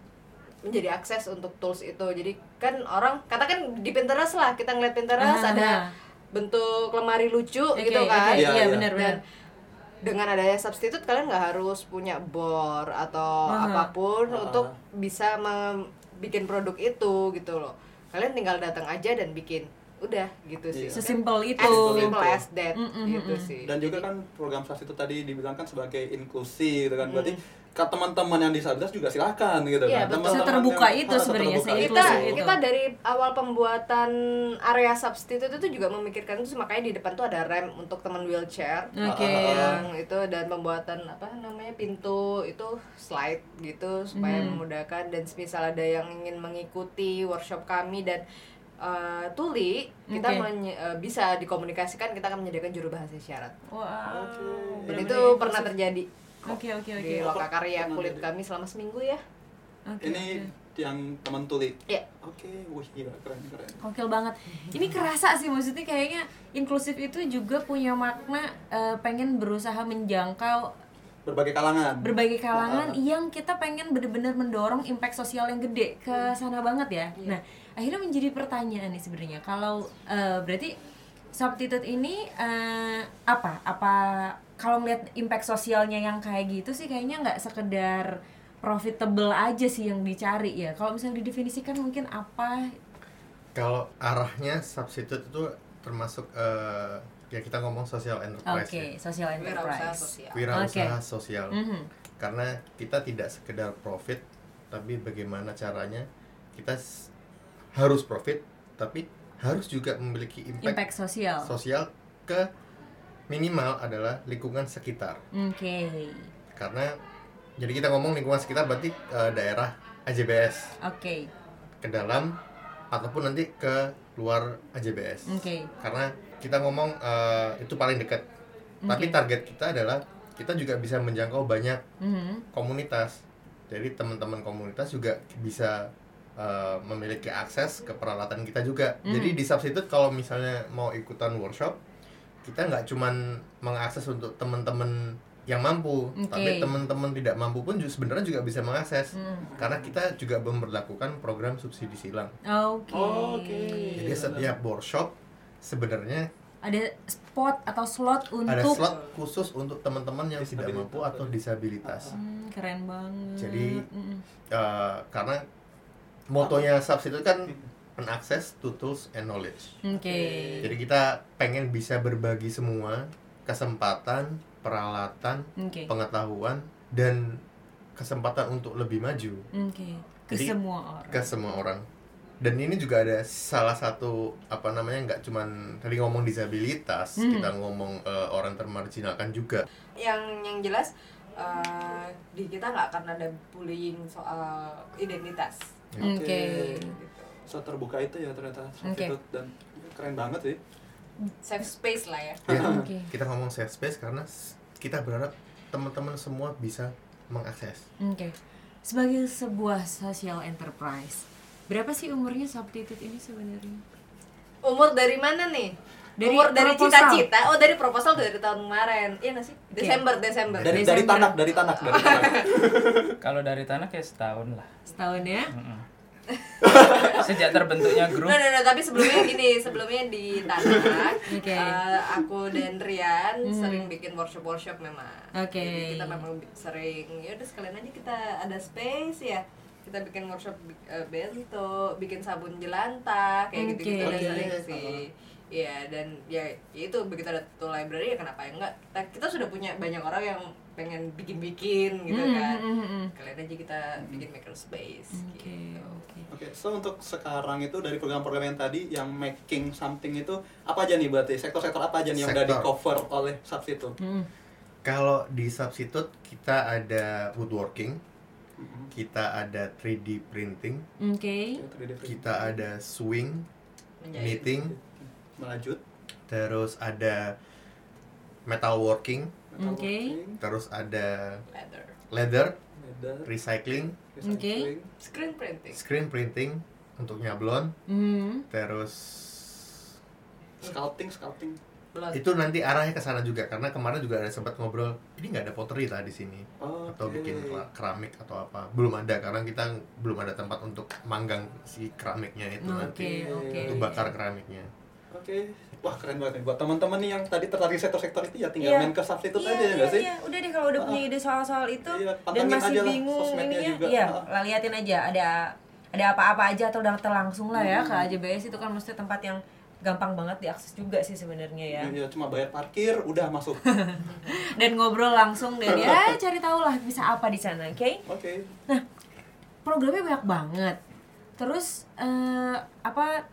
menjadi akses untuk tools itu jadi kan orang katakan di Pinterest lah kita ngeliat Pinterest Ah, ada ah. bentuk lemari lucu Oke, gitu kan oke, Iya, Iya, iya. benar benar. dan dengan adanya substitute kalian nggak harus punya bor atau Aha. apa pun Ah. untuk bisa bikin produk itu gitu loh kalian tinggal datang aja dan bikin udah gitu sih Iya. Sesimpel itu. as simple as that Mm, mm, gitu mm. sih dan juga kan program SAS itu tadi dibilang kan sebagai inklusi gitu kan berarti ke teman-teman yang disabilitas juga silakan gitu Iya, kan betul. Teman-teman Seterbuka yang- itu sebenarnya, se- kita itu. kita dari awal pembuatan area substitute itu juga memikirkan itu makanya di depan tuh ada rem untuk teman wheelchair Oke. yang itu dan pembuatan apa namanya pintu itu slide gitu supaya Hmm. memudahkan dan misal ada yang ingin mengikuti workshop kami dan uh, tuli kita Oke. menye- uh, bisa dikomunikasikan kita akan menyediakan juru bahasa isyarat Wow. dan Benar-benar itu inklusif. pernah terjadi Oke oke oke. di loka karya Pernah kulit jadi. kami selama seminggu ya Oke, ini yang teman tuli ya oke wih gila keren keren Gokil banget. Ini kerasa sih maksudnya kayaknya inklusif itu juga punya makna eh, pengen berusaha menjangkau berbagai kalangan berbagai kalangan Ah. yang kita pengen bener-bener mendorong impact sosial yang gede ke sana banget ya. Nah, akhirnya menjadi pertanyaan nih sebenarnya kalau eh, berarti substitute ini eh, apa? Apa kalau ngeliat impact sosialnya yang kayak gitu sih kayaknya nggak sekedar profitable aja sih yang dicari ya. Kalau misalnya didefinisikan mungkin apa? Kalau arahnya substitute itu termasuk eh, ya kita ngomong social enterprise ya. social wirausaha enterprise. sosial Wirausaha Oke. sosial. Mhm. Karena kita tidak sekedar profit, tapi bagaimana caranya kita harus profit, tapi harus juga memiliki impact, Impact sosial. sosial ke minimal adalah lingkungan sekitar. Oke. Karena jadi kita ngomong lingkungan sekitar berarti eh, daerah AJBS Oke. ke dalam ataupun nanti ke luar AJBS. Oke. Karena kita ngomong eh, itu paling dekat. Tapi Oke. target kita adalah kita juga bisa menjangkau banyak Mhm. komunitas. Jadi teman-teman komunitas juga bisa eh, memiliki akses ke peralatan kita juga. Hmm. Jadi di substitute kalau misalnya mau ikutan workshop, kita nggak cuman mengakses untuk teman-teman yang mampu, Oke. tapi teman-teman tidak mampu pun juga sebenarnya juga bisa mengakses. Hmm. Karena kita juga memperlakukan program subsidi silang. Oke. Oke. Jadi setiap workshop sebenarnya ada spot atau slot untuk ada slot khusus untuk teman-teman yang tidak mampu atau disabilitas. Hmm, keren banget. Jadi. Eh, karena motonya substitute kan an access to tools and knowledge. Oke. Jadi kita pengen bisa berbagi semua kesempatan, peralatan, Oke. pengetahuan dan kesempatan untuk lebih maju Oke. Ke Jadi, semua orang. ke semua orang. Dan ini juga ada salah satu apa namanya nggak cuman tadi ngomong disabilitas, Hmm. kita ngomong eh, orang termarginalkan juga. yang yang jelas eh, di kita nggak akan ada bullying soal identitas Oke. gitu. so terbuka itu ya ternyata Oke. substitute dan keren banget sih safe space lah ya Ya, Oke. kita ngomong safe space karena kita berharap teman-teman semua bisa mengakses. Oke. Sebagai sebuah social enterprise, berapa sih umurnya substitute ini sebenarnya? umur dari mana nih Dari umur dari cita-cita oh dari proposal dari tahun kemarin iya nggak sih Desember Desember dari Desember. dari tanak dari tanak dari tanak Kalau dari tanah kayak setahun lah. Setahun ya? Mm-mm. Sejak terbentuknya grup No, no, no, tapi sebelumnya gini, sebelumnya di Tanah, Oke. eh, aku dan Rian Hmm. sering bikin workshop-workshop memang. Oke. Jadi kita memang sering, ya udah sekalian aja kita ada space ya. Kita bikin workshop eh, bento, bikin sabun jelantah, kayak gitu-gitu Oke. sering sih. Iya, dan ya ya itu begitu ada tuh library ya kenapa ya enggak? Kita, kita sudah punya banyak orang yang pengen bikin-bikin gitu Hmm, kan. hmm, hmm, hmm. Kalian aja kita bikin maker space Oke, gitu. oke. Oke, so untuk sekarang itu dari program-program yang tadi yang making something itu apa aja nih berarti sektor-sektor apa aja nih yang udah di cover oleh substitute? Hmm. Kalau di substitute kita ada woodworking, kita ada 3D printing, Oke. Ya, 3D print. kita ada swing, Menjahit. knitting, Melanjut. terus ada metalworking, Oke. metalworking, terus ada leather. leather, leather, recycling, recycling, Screen printing. screen printing untuk nyablon, Hmm. terus sculpting, sculpting. Belum. itu nanti arahnya ke sana juga karena kemarin juga ada sempat ngobrol ini nggak ada pottery lah di sini Oh, atau oke. bikin kera- keramik atau apa belum ada karena kita belum ada tempat untuk manggang si keramiknya itu Oke, nanti oke. untuk bakar keramiknya Oke, wah keren banget nih buat teman-teman nih yang tadi tertarik sektor-sektor itu ya tinggal Iya. main ke substitute Iya, aja ya iya, nggak sih? iya. Udah deh kalau udah punya ide soal-soal itu Iya, dan masih bingung ininya, juga. iya, Ah. lah liatin aja ada ada apa-apa aja atau daftar langsung lah ya ke AJBS itu kan maksudnya tempat yang gampang banget diakses juga sih sebenarnya ya Ya, cuma bayar parkir udah masuk. dan ngobrol langsung dan ya cari tahu lah bisa apa di sana oke Oke. programnya banyak banget terus eh, apa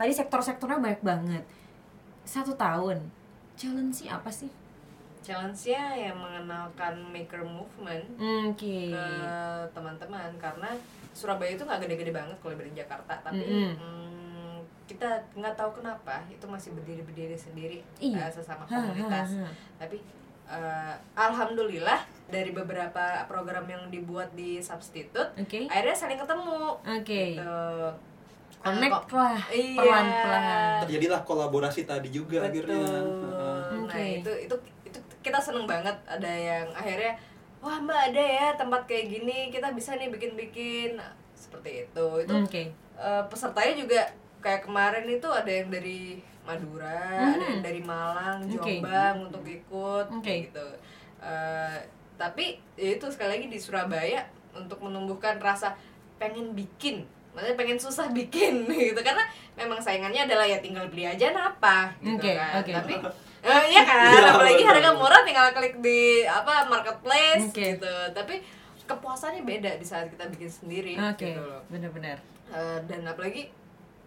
tadi sektor-sektornya banyak banget. Satu tahun challenge-nya apa sih? Challenge-nya yang mengenalkan maker movement Hmm, oke. ke teman-teman. Karena Surabaya itu nggak gede-gede banget kalau dibanding Jakarta. Tapi mm, kita nggak tahu kenapa itu masih berdiri-berdiri sendiri Iya. eh, sesama Ha, ha, komunitas. ha. tapi eh, alhamdulillah dari beberapa program yang dibuat di substitute oke. akhirnya saling ketemu. Oke. Gitu. Connect kok- lah Iya. pelan-pelan Terjadilah kolaborasi tadi juga Betul. akhirnya. Heeh. Nah Oke. itu itu itu kita seneng banget ada yang akhirnya wah mbak ada ya tempat kayak gini kita bisa nih bikin-bikin Nah, seperti itu itu oke eh, pesertanya juga kayak kemarin itu ada yang dari Madura, ada Mhm. yang dari Malang, Oke. Jombang untuk ikut Oke. gitu. Eh, tapi ya itu sekali lagi di Surabaya untuk menumbuhkan rasa pengen bikin, maksudnya pengen susah bikin gitu karena memang saingannya adalah ya tinggal beli aja napa gitu Oke, kan. oke. Tapi eh, iya kan, Iya, apalagi harga murah tinggal klik di apa marketplace Oke. gitu. Tapi kepuasannya beda di saat kita bikin sendiri oke gitu loh. benar-benar Uh, dan apalagi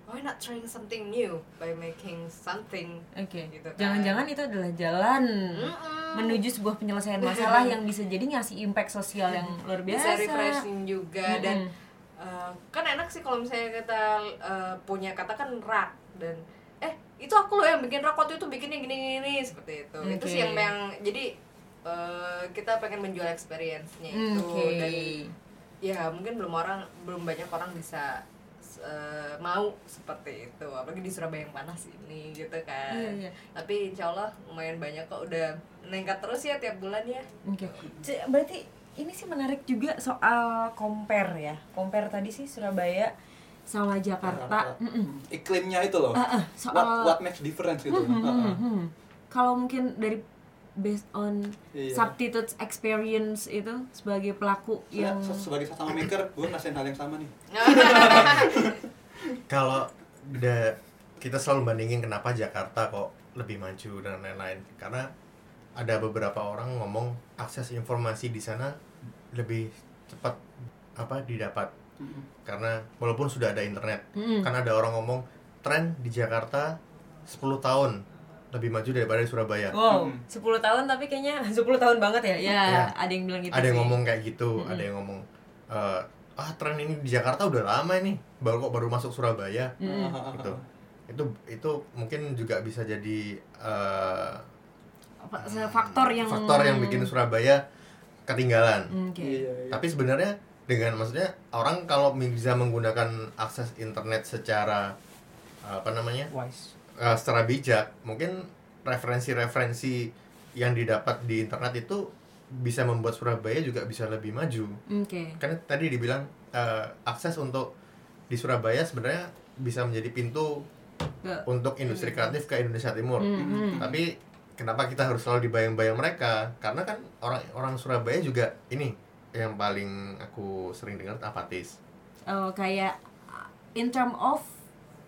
why not trying something new by making something oke Gitu kan. jangan-jangan itu adalah jalan Mm-mm. menuju sebuah penyelesaian masalah yang bisa jadi ngasih impact sosial yang luar bisa biasa refreshing juga dan Mm-mm. Uh, kan enak sih kalau misalnya kita uh, punya katakan rak dan eh itu aku loh yang bikin rak waktu itu bikinnya gini gini seperti itu itu Oke. sih yang yang jadi uh, kita pengen menjual experience-nya itu Oke. dan ya mungkin belum orang belum banyak orang bisa uh, mau seperti itu apalagi di Surabaya yang panas ini gitu kan Iya, iya. tapi insya Allah lumayan banyak kok udah meningkat terus ya tiap bulan ya Oke. C- Berarti ini sih menarik juga soal compare ya. Compare tadi sih Surabaya sama Jakarta. Mm-mm. Iklimnya itu loh. Ah, What, soal what makes difference gitu. Hmm, hmm, Heeh. hmm, hmm. Kalau mungkin dari based on Iya. substitute experience itu sebagai pelaku Saya yang se- sebagai sesama maker, gue ngerasain hal yang sama nih. kalau kita selalu bandingin kenapa Jakarta kok lebih maju dan lain-lain karena ada beberapa orang ngomong akses informasi di sana lebih cepat apa didapat karena walaupun sudah ada internet Mm-mm. kan ada orang ngomong tren di Jakarta 10 tahun lebih maju daripada di Surabaya Wow, Mm. 10 tahun tapi kayaknya 10 tahun banget ya. Ya, Ya. ada yang bilang gitu ada yang sih. ngomong kayak gitu Mm-mm. ada yang ngomong eh, ah tren ini di Jakarta udah lama ini baru kok baru masuk Surabaya. Heeh. gitu itu itu mungkin juga bisa jadi eh, se- faktor yang faktor yang bikin Surabaya ketinggalan Oke. Iya, iya. tapi sebenarnya dengan maksudnya orang kalau bisa menggunakan akses internet secara apa namanya wise eh, secara bijak mungkin referensi-referensi yang didapat di internet itu bisa membuat Surabaya juga bisa lebih maju Oke. kan tadi dibilang eh, akses untuk di Surabaya sebenarnya bisa menjadi pintu Ke- untuk industri kreatif ke Indonesia Timur Mhm. tapi kenapa kita harus selalu dibayang-bayang mereka karena kan orang orang Surabaya juga ini yang paling aku sering dengar apatis Oh, kayak uh, in term of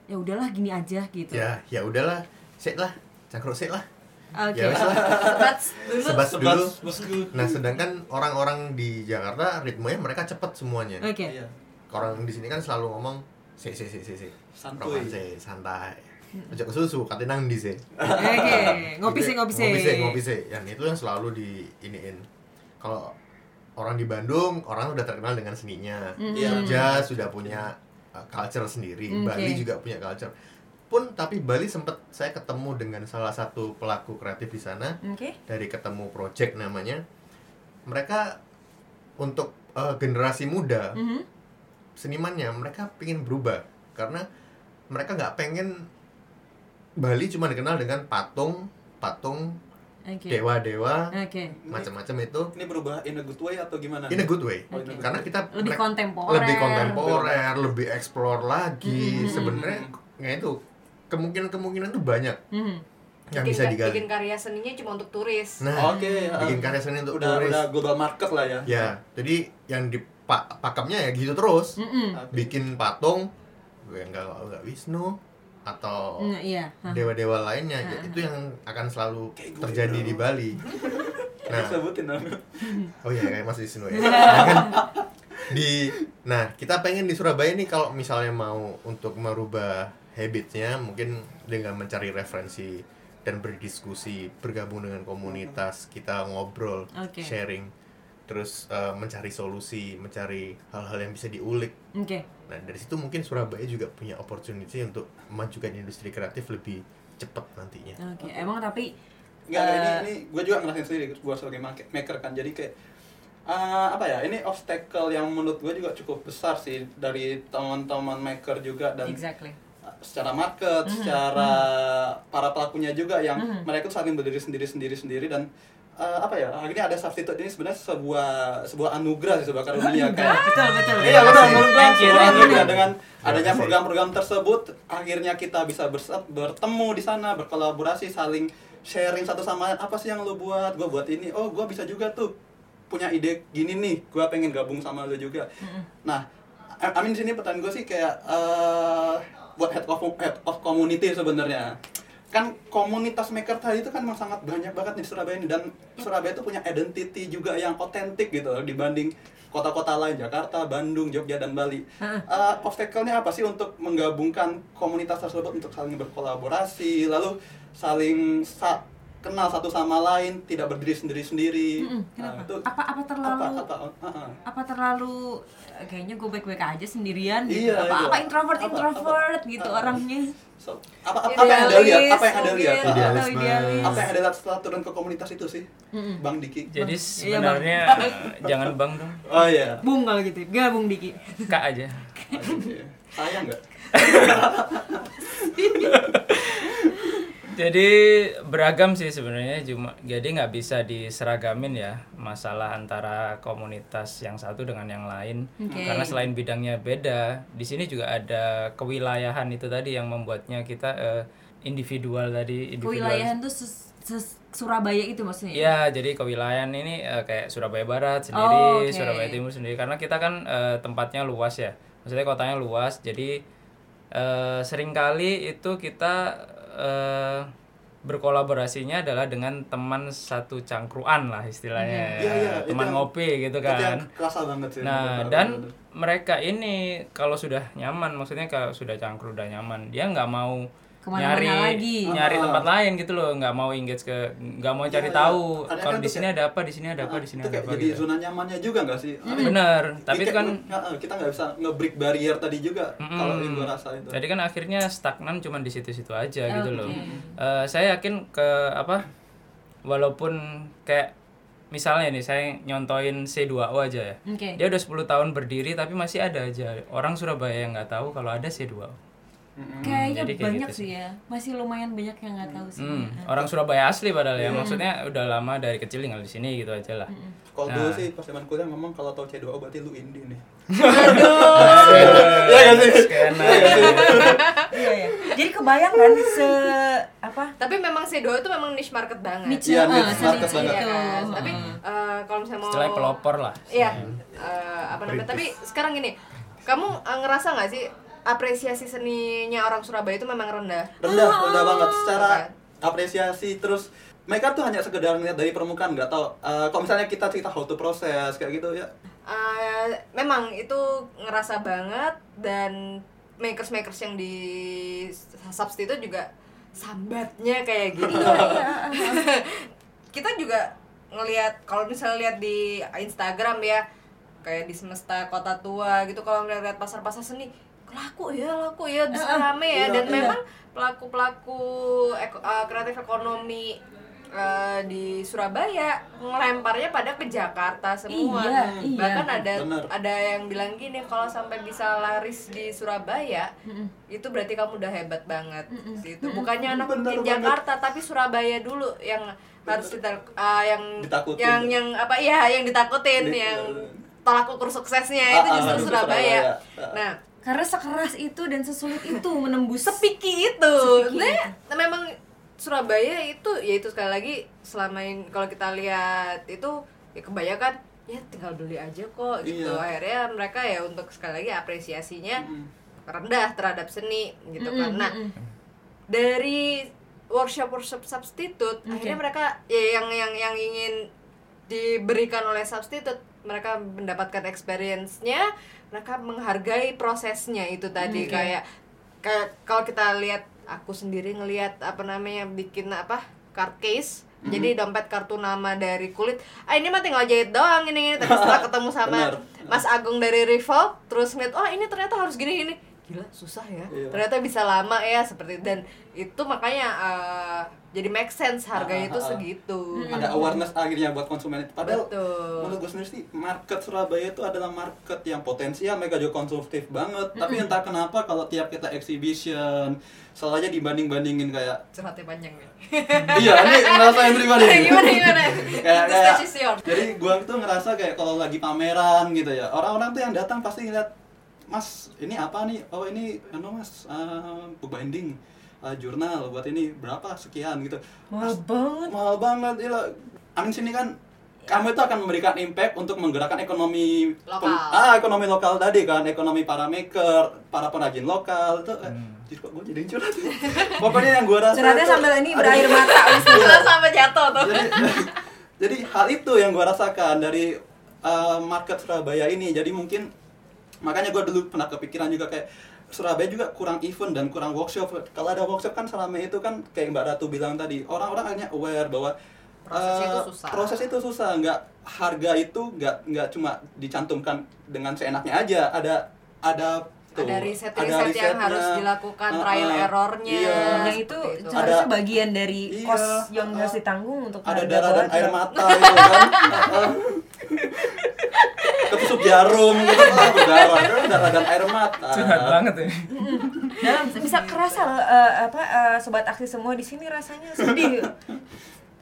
ya udahlah gini aja gitu. ya ya udahlah sik lah cangkruk sik lah Oke. ya Sebats dulu sebat dulu bosku. nah sedangkan orang-orang di Jakarta ritmenya mereka cepet semuanya Oke. Iya. orang di sini kan selalu ngomong sik sik sik sik sik Santuy. Rokan sik, santai Ojo ke susu, kate nang ndi sih? Oke. Ngopi sih, ngopi sih. Ngopi sih, ngopi sih. Yang itu yang selalu di iniin. Kalau orang di Bandung, orang udah terkenal dengan seninya. Mhm. Iya. Jogja sudah punya uh, culture sendiri. Oke. Bali juga punya culture. Pun tapi Bali sempet saya ketemu dengan salah satu pelaku kreatif di sana Oke. dari ketemu project namanya. Mereka untuk uh, generasi muda Mhm. senimannya mereka pengen berubah karena mereka nggak pengen Bali cuma dikenal dengan patung patung Oke. dewa-dewa Oke. macam-macam itu Ini berubah in a good way atau gimana? in a good way Oh, a good karena kita Lebih kontemporer. lebih kontemporer lebih explore lagi Mhm. sebenarnya ya itu kemungkinan-kemungkinan tuh banyak Mhm. yang bikin, bisa digali bikin karya seninya cuma untuk turis nah Oke. ah. bikin karya seni untuk udah turis udah global market lah ya. ya jadi yang di pa- pakemnya ya gitu terus Mhm. Oke. bikin patung gue nggak nggak Wisnu atau Nah, iya. Dewa-dewa lainnya ya, itu yang akan selalu terjadi di Bali. Nah, sebutin oh iya kayak Mas Wisnu ya. Nah, kan di nah kita pengen di Surabaya nih kalau misalnya mau untuk merubah habitnya mungkin dengan mencari referensi dan berdiskusi bergabung dengan komunitas kita ngobrol Oke. sharing terus eh, mencari solusi mencari hal-hal yang bisa diulik Oke. nah dari situ mungkin Surabaya juga punya opportunity untuk memajukan industri kreatif lebih cepat nantinya Oke. Emang tapi Enggak, Eh, ini, ini gue juga ngerasain sendiri, gue sebagai make- maker kan, jadi kayak eh, apa ya, ini obstacle yang menurut gue juga cukup besar sih dari teman-teman maker juga dan exactly. uh, secara market, secara para pelakunya juga yang mereka tuh saling berdiri sendiri sendiri sendiri dan eh, apa ya, akhirnya ada substitute ini sebenarnya sebuah sebuah anugerah sih, sebuah karunia kan. Betul, betul. Iya betul, menurut gua sebuah anugerah dengan Terima adanya program-program tersebut. Akhirnya kita bisa bertemu di sana berkolaborasi saling sharing satu sama lain. Apa sih yang lo buat? Gue buat ini. Oh gue bisa juga tuh punya ide gini nih. Gue pengen gabung sama lo juga. Nah I I mean di sini pertanyaan gue sih kayak eh, buat head of head of community sebenarnya kan komunitas maker tadi itu kan memang sangat banyak banget di Surabaya ini. Dan Surabaya itu punya identity juga yang otentik gitu loh, dibanding kota-kota lain. Jakarta, Bandung, Jogja dan Bali. Eh, obstacle-nya apa sih untuk menggabungkan komunitas tersebut untuk saling berkolaborasi, lalu saling sa- kenal satu sama lain, tidak berdiri sendiri-sendiri. Mm-mm, Nah, kenapa? itu Apa apa terlalu apa, apa, uh, uh. apa terlalu eh, kayaknya gue baik-baik aja sendirian gitu. Iya, apa iya. apa introvert Apa- introvert apa- gitu uh, orangnya. So, apa, apa, apa yang anda lihat? Apa yang anda lihat? atau idealis. Apa yang ada lihat setelah turun ke komunitas itu sih, Bang Diki? Jadi Iya, sebenarnya eh, jangan bang dong, Oh iya. Bung kalau gitu. Gabung Diki. kak aja. Sayang nggak? Jadi beragam sih sebenarnya cuma jadi nggak bisa diseragamin ya masalah antara komunitas yang satu dengan yang lain Oke. karena selain bidangnya beda di sini juga ada kewilayahan itu tadi yang membuatnya kita eh, individual tadi individual Kewilayahan tuh ses- Surabaya itu maksudnya. Iya, jadi kewilayahan ini eh, kayak Surabaya Barat Oh, sendiri, oke. Surabaya Timur sendiri karena kita kan eh, tempatnya luas ya. Maksudnya kotanya luas, jadi eh, sering kali itu kita eh, berkolaborasinya adalah dengan teman satu cangkruan lah istilahnya. Ya. itu teman yang- ngopi gitu kan. kerasa banget sih. Nah, dan bener. mereka ini kalau sudah nyaman, maksudnya kalau sudah cangkruk udah nyaman, dia nggak mau Ke mana-mana nyari lagi. nyari Ah. tempat lain gitu loh, nggak mau engage ke, nggak mau cari Iya, iya. tahu Kadang kalau kan di sini ada apa, di sini ada apa, di sini ada apa jadi gitu. zona nyamannya juga nggak sih? Mean, Bener, tapi itu kan Heeh, kita nggak bisa nge-break barrier tadi juga Mm-mm. kalau yang gue rasa itu. Jadi kan akhirnya stagnan cuma di situ-situ aja gitu loh. Oke. Eh, saya yakin ke apa walaupun kayak misalnya nih saya nyontoin C2O aja ya. Oke. Dia udah 10 tahun berdiri tapi masih ada aja orang Surabaya yang nggak tahu kalau ada C2O. Kayaknya Jadi kayak banyak gitu sih ya. Masih lumayan banyak yang nggak tahu sih. Hmm, orang Surabaya asli padahal ya. Maksudnya udah lama dari kecil tinggal di sini gitu aja lah. Kalau Nah. dulu sih pas zaman kuliah ngomong kalau tahu C2O berarti lu indie nih. Iya nggak sih? Skena. Iya ya. Jadi kebayang kan se apa? Tapi memang C2 itu memang niche market banget. Niche niche se- market niche banget. Iya itu. kan? Tapi Heeh. eh, kalau misalnya mau Istilahnya pelopor lah. Iya. eh, apa namanya? Tapi sekarang gini, kamu ngerasa nggak sih apresiasi seninya orang Surabaya itu memang rendah? Rendah, rendah banget secara Oke. apresiasi terus mereka tuh hanya sekedar ngeliat dari permukaan nggak tahu eh, kalau misalnya kita cerita how to proses kayak gitu ya Eh, memang itu ngerasa banget dan makers makers yang di substitute juga sambatnya kayak gitu. kita juga ngelihat kalau misalnya lihat di Instagram ya kayak di semesta kota tua gitu kalau ngeliat pasar-pasar seni laku ya laku ya bisa rame ya iya, dan iya. memang pelaku pelaku kreatif ekonomi eh, di Surabaya ngelemparnya pada ke Jakarta semua Iya, iya. bahkan ada Bener. ada yang bilang gini kalau sampai bisa laris di Surabaya itu berarti kamu udah hebat banget gitu bukannya anak Bener mungkin banget. Jakarta tapi Surabaya dulu yang harus kita ah, yang Ditakutin. yang yang apa ya yang ditakutin Di- yang tolak ukur suksesnya Ah, itu ah, justru justru Surabaya. Surabaya. Nah, Karena sekeras itu dan sesulit itu menembus sepiki itu. Sepiki Nah, memang Surabaya itu ya itu sekali lagi selama ini kalau kita lihat itu ya kebanyakan ya tinggal beli aja kok gitu. Iya. Akhirnya mereka ya untuk sekali lagi apresiasinya Mm. rendah terhadap seni gitu kan. Nah, mm-mm. dari workshop workshop substitute akhirnya mereka ya yang yang yang ingin diberikan oleh substitute mereka mendapatkan experience-nya mereka menghargai prosesnya itu tadi Oke. kayak kayak kalau kita lihat aku sendiri ngelihat apa namanya bikin apa card case jadi dompet kartu nama dari kulit ah ini mah tinggal jahit doang ini ini tapi setelah ketemu sama. Mas Agung dari Revolve terus ngeliat oh ini ternyata harus gini gini gila susah ya. Iya. ternyata bisa lama ya seperti dan itu makanya eh, jadi make sense harganya Ah, itu ah, ah. segitu. Ada awareness akhirnya buat konsumen itu. Padahal Betul. menurut gue sendiri sih market Surabaya itu adalah market yang potensial mereka juga konsumtif banget. Tapi entah kenapa kalau tiap kita exhibition selalu aja dibanding bandingin kayak curhatnya panjang nih. Iya ini ngerasain pribadi. Gimana gimana? Kayak, kayak jadi gua tuh ngerasa kayak kalau lagi pameran gitu ya orang-orang tuh yang datang pasti ngeliat mas ini apa nih? Oh ini anu mas uh, bookbinding uh, jurnal. Buat ini berapa? Sekian gitu. Mahal Mas, banget. mahal banget. Ya amin sini kan kamu itu akan memberikan impact untuk menggerakkan ekonomi Lokal. ah ekonomi lokal tadi kan. Ekonomi para maker para pengrajin lokal. Itu eh, jadi kok gue jadi curhat ya? pokoknya yang gue rasa Curhatnya sambil ini berair mata. Terus sampai jatuh tuh. Jadi, jadi hal itu yang gue rasakan dari uh, market Surabaya ini. Jadi mungkin makanya gue dulu pernah kepikiran juga kayak Surabaya juga kurang event dan kurang workshop kalau ada workshop kan selama itu kan kayak Mbak Ratu bilang tadi orang-orang hanya aware bahwa Proses uh, itu susah. proses itu susah nggak harga itu nggak nggak cuma dicantumkan dengan seenaknya aja ada ada tuh, ada riset ada riset yang harus dilakukan Uh, trial uh, errornya iya. Yang itu Seperti itu. seharusnya Ada- bagian dari Iya, kos yang uh, harus ditanggung untuk ada darah dan air mata gitu kan Heeh. Ketusuk jarum gitu ah, berdarah kan darah dan air mata. Curhat banget ya. Dalam bisa kerasa loh, eh, apa eh, sobat aksi semua di sini rasanya sedih.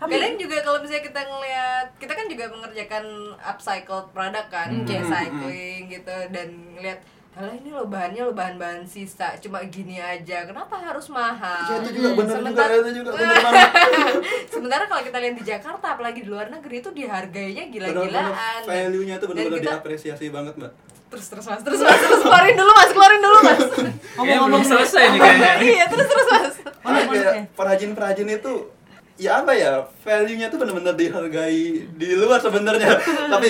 Tapi Kadang juga kalau misalnya kita ngelihat kita kan juga mengerjakan upcycled product kan, kayak cycling gitu dan ngelihat Alah ini lo bahannya lo bahan-bahan sisa cuma gini aja kenapa harus mahal? ya, itu juga bener juga Sementara- itu juga bener banget Sementara kalau kita lihat di Jakarta apalagi di luar negeri itu dihargainya gila-gilaan. value nya tuh Dan bener-bener kita- diapresiasi banget mbak terus terus mas terus mas terus keluarin dulu mas keluarin dulu mas belum selesai nih kayaknya iya terus terus mas kayak oke. perajin-perajin itu ya apa ya? Value-nya tuh bener-bener dihargai di luar sebenarnya. Tapi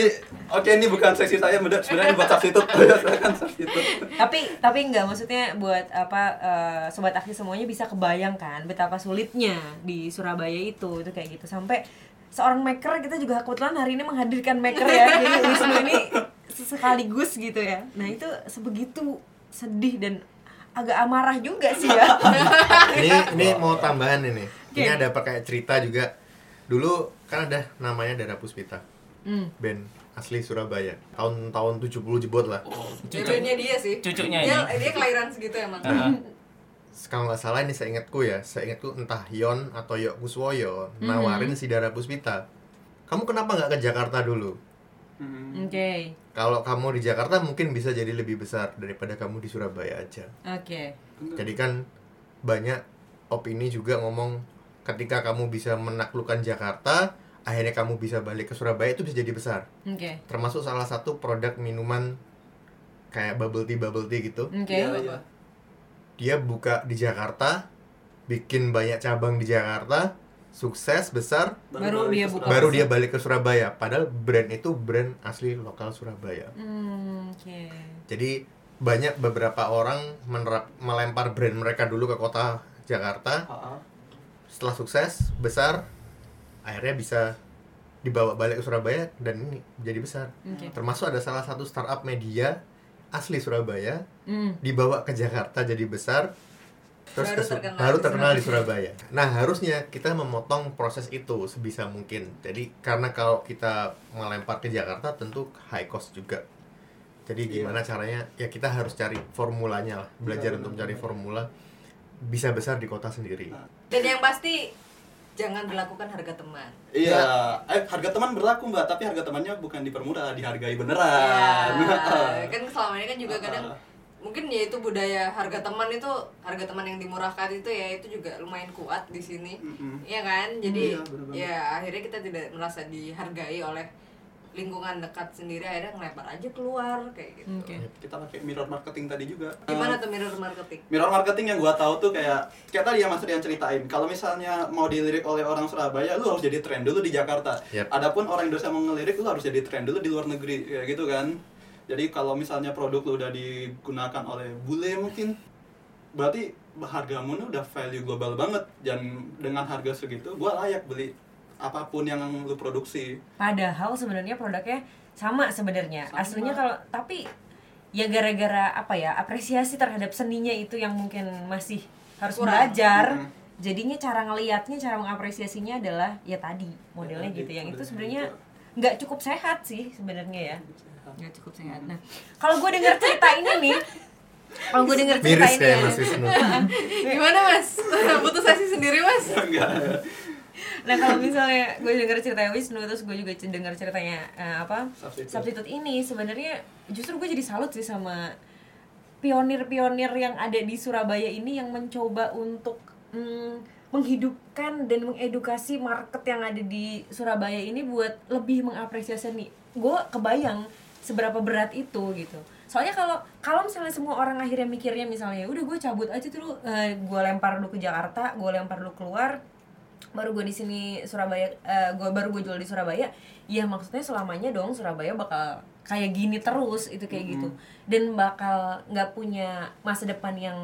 oke ini bukan seksi saya bener. Sebenarnya buat silakan substitute tapi tapi enggak maksudnya buat apa eh, sobat aksi semuanya bisa kebayangkan betapa sulitnya di Surabaya itu itu kayak gitu. Sampai seorang maker kita juga kebetulan hari ini menghadirkan maker ya jadi Wisnu ini sekaligus gitu ya. Nah itu sebegitu sedih dan agak amarah juga sih ya. Ini ini mau tambahan ini ini Oke. ada pakai cerita juga. Dulu kan ada namanya Dara Puspita. Hmm. band asli Surabaya. Tahun-tahun 70 jebot lah. Cucunya dia sih. Cucunya dia, ini. dia kelahiran segitu emang. Heeh. kalau nggak salah ini seingatku ya. Seingatku entah Yon atau Yok Kuswoyo nawarin si Dara Puspita. Kamu kenapa nggak ke Jakarta dulu? Hmm. oke. Kalau kamu di Jakarta mungkin bisa jadi lebih besar daripada kamu di Surabaya aja. Oke. Jadi kan banyak opini juga ngomong ketika kamu bisa menaklukkan Jakarta akhirnya kamu bisa balik ke Surabaya itu bisa jadi besar. Oke. Termasuk salah satu produk minuman kayak bubble tea bubble tea gitu. Oke. Iya, iya. dia buka di Jakarta bikin banyak cabang di Jakarta sukses besar Baru balik dia buka. Baru dia balik ke Surabaya. Padahal brand itu brand asli lokal Surabaya. Hmm, oke. Jadi banyak beberapa orang menerap melempar brand mereka dulu ke kota Jakarta. Ah, ah. Setelah sukses besar akhirnya bisa dibawa balik ke Surabaya dan ini jadi besar Oke. termasuk ada salah satu startup media asli Surabaya Hmm. dibawa ke Jakarta jadi besar terus Baru ke terkenal baru di terkenal di Surabaya nah harusnya kita memotong proses itu sebisa mungkin jadi karena kalau kita melempar ke Jakarta tentu high cost juga jadi Iya. gimana caranya ya kita harus cari formulanya lah belajar Iya, untuk mencari benar. formula bisa besar di kota sendiri dan yang pasti jangan berlakukan harga teman Iya, eh, harga teman berlaku mbak, tapi harga temannya bukan dipermurah, dihargai beneran. ya kan selama ini kan juga kadang Ah. mungkin ya itu budaya harga teman itu harga teman yang dimurahkan itu ya itu juga lumayan kuat di sini Mm-mm. Iya kan jadi Iya, bener banget. ya akhirnya kita tidak merasa dihargai oleh lingkungan dekat sendiri akhirnya ngelebar aja keluar kayak gitu Oke. kita pakai mirror marketing tadi juga gimana tuh mirror marketing Mirror marketing yang gua tahu tuh kayak kayak tadi yang Mas Rian ceritain. Kalau misalnya mau dilirik oleh orang Surabaya, lu harus jadi tren dulu di Jakarta. Yep. Adapun orang Indonesia mau ngelirik, lu harus jadi tren dulu di luar negeri kayak gitu kan. Jadi kalau misalnya produk lu udah digunakan oleh bule mungkin berarti hargamu udah value global banget dan dengan harga segitu gua layak beli apa pun yang lu produksi. Padahal sebenarnya produknya sama sebenarnya. Aslinya kalau tapi ya gara-gara apa ya apresiasi terhadap seninya itu yang mungkin masih harus Kurang. belajar. Mhm. Jadinya cara ngelihatnya, cara mengapresiasinya adalah ya tadi modelnya tadi, gitu. Yang itu sebenarnya gitu. nggak cukup sehat sih sebenarnya ya. Nggak cukup sehat. Nah, kalau gue dengar cerita ini nih, kalau gue dengar cerita Miris ini ya, Mas Wisnu. gimana mas butuh sesi sendiri mas Enggak. Nah kalau misalnya gue denger ceritanya Wisnu terus gue juga denger ceritanya eh, apa Substitute. substitute ini sebenarnya justru gue jadi salut sih sama pionir-pionir yang ada di Surabaya ini yang mencoba untuk mm, menghidupkan dan mengedukasi market yang ada di Surabaya ini buat lebih mengapresiasi nih gue kebayang seberapa berat itu gitu soalnya kalau kalau misalnya semua orang akhirnya mikirnya misalnya udah gue cabut aja dulu eh, gue lempar dulu ke Jakarta gue lempar dulu keluar baru gue di sini Surabaya eh, gue baru gue jual di Surabaya ya maksudnya selamanya dong Surabaya bakal kayak gini terus itu kayak gitu dan bakal nggak punya masa depan yang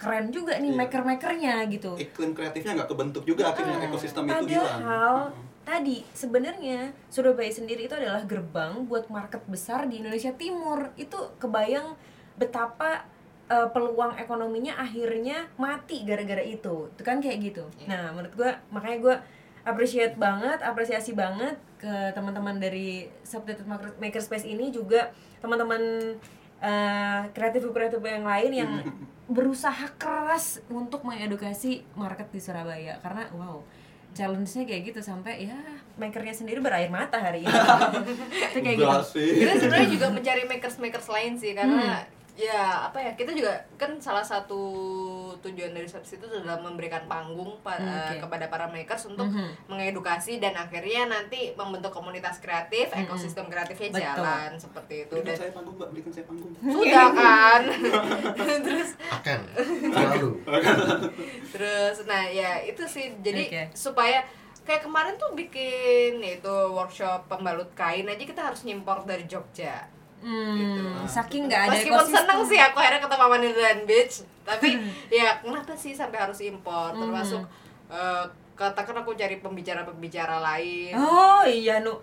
keren juga nih Iya. maker-makernya gitu Iklim kreatifnya nggak kebentuk juga akhirnya ekosistem itu hilang. Padahal tadi sebenarnya Surabaya sendiri itu adalah gerbang buat market besar di Indonesia Timur. Itu kebayang betapa eh, peluang ekonominya akhirnya mati gara-gara itu. Itu kan kayak gitu. Nah, menurut gua makanya gua appreciate banget, apresiasi banget ke teman-teman dari Subtitled Maker- Makerspace ini juga teman-teman eh, kreatif-kreatif yang lain yang berusaha keras untuk mengedukasi market di Surabaya karena wow challenge-nya kayak gitu sampai ya makernya sendiri berair mata hari ini itu kayak gitu Enggak sih. kita sebenarnya juga mencari makers makers lain sih karena ya apa ya kita juga kan salah satu tujuan dari substitute itu adalah memberikan panggung pada Oke. kepada para makers untuk Mhm. mengedukasi dan akhirnya nanti membentuk komunitas kreatif ekosistem kreatifnya Betul. jalan seperti itu Berikan dan saya panggung, Mbak. Berikan saya panggung. sudah kan terus Akan selalu. terus nah ya itu sih jadi Oke. supaya kayak kemarin tuh bikin itu workshop pembalut kain aja kita harus nyimpor dari Jogja gitu. hmm, saking nggak ada Meskipun ekosistem. seneng sih aku akhirnya ketemu sama Nirdan Beach. Tapi ya kenapa sih sampai harus impor? Termasuk eh, katakan aku cari pembicara-pembicara lain. Oh iya nu.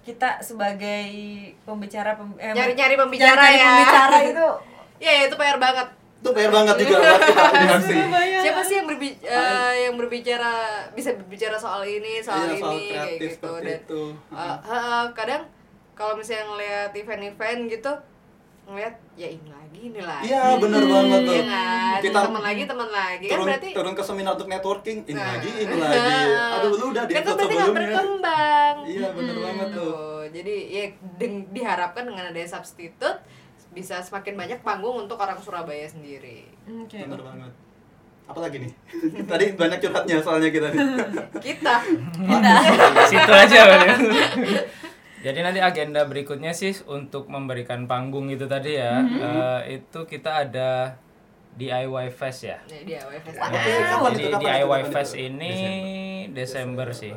Kita sebagai pembicara pem, eh, Nyari-nyari pembicara nyari-nyari ya. pembicara itu. Ya itu PR banget. Itu PR banget juga buat kita. Siapa sih yang, berbi- eh, yang berbicara Bisa berbicara soal ini, soal Iya, ini soal kayak kreatif gitu. seperti Dan itu. eh, eh, kadang kalau misalnya ngeliat event-event gitu ngeliat ya ini lagi ini lagi Iya, bener banget tuh. Kan Kita teman lagi teman lagi kan turun, berarti turun ke seminar untuk networking, ini Nah. lagi, ini lagi. Aduh, lu udah di kan episode berarti nggak sebelumnya. berkembang Iya, bener banget tuh. Tuh, jadi ya deng- diharapkan dengan adanya substitute bisa semakin banyak panggung untuk orang Surabaya sendiri oke Bener banget. Apalagi nih? Tadi banyak curhatnya soalnya kita nih. kita situ aja. Jadi nanti agenda berikutnya sih untuk memberikan panggung itu tadi ya. Eh, itu kita ada DIY Fest ya? WFS Oke, Nah, kapan jadi itu, kapan itu, DIY? Fest ini Desember, sih.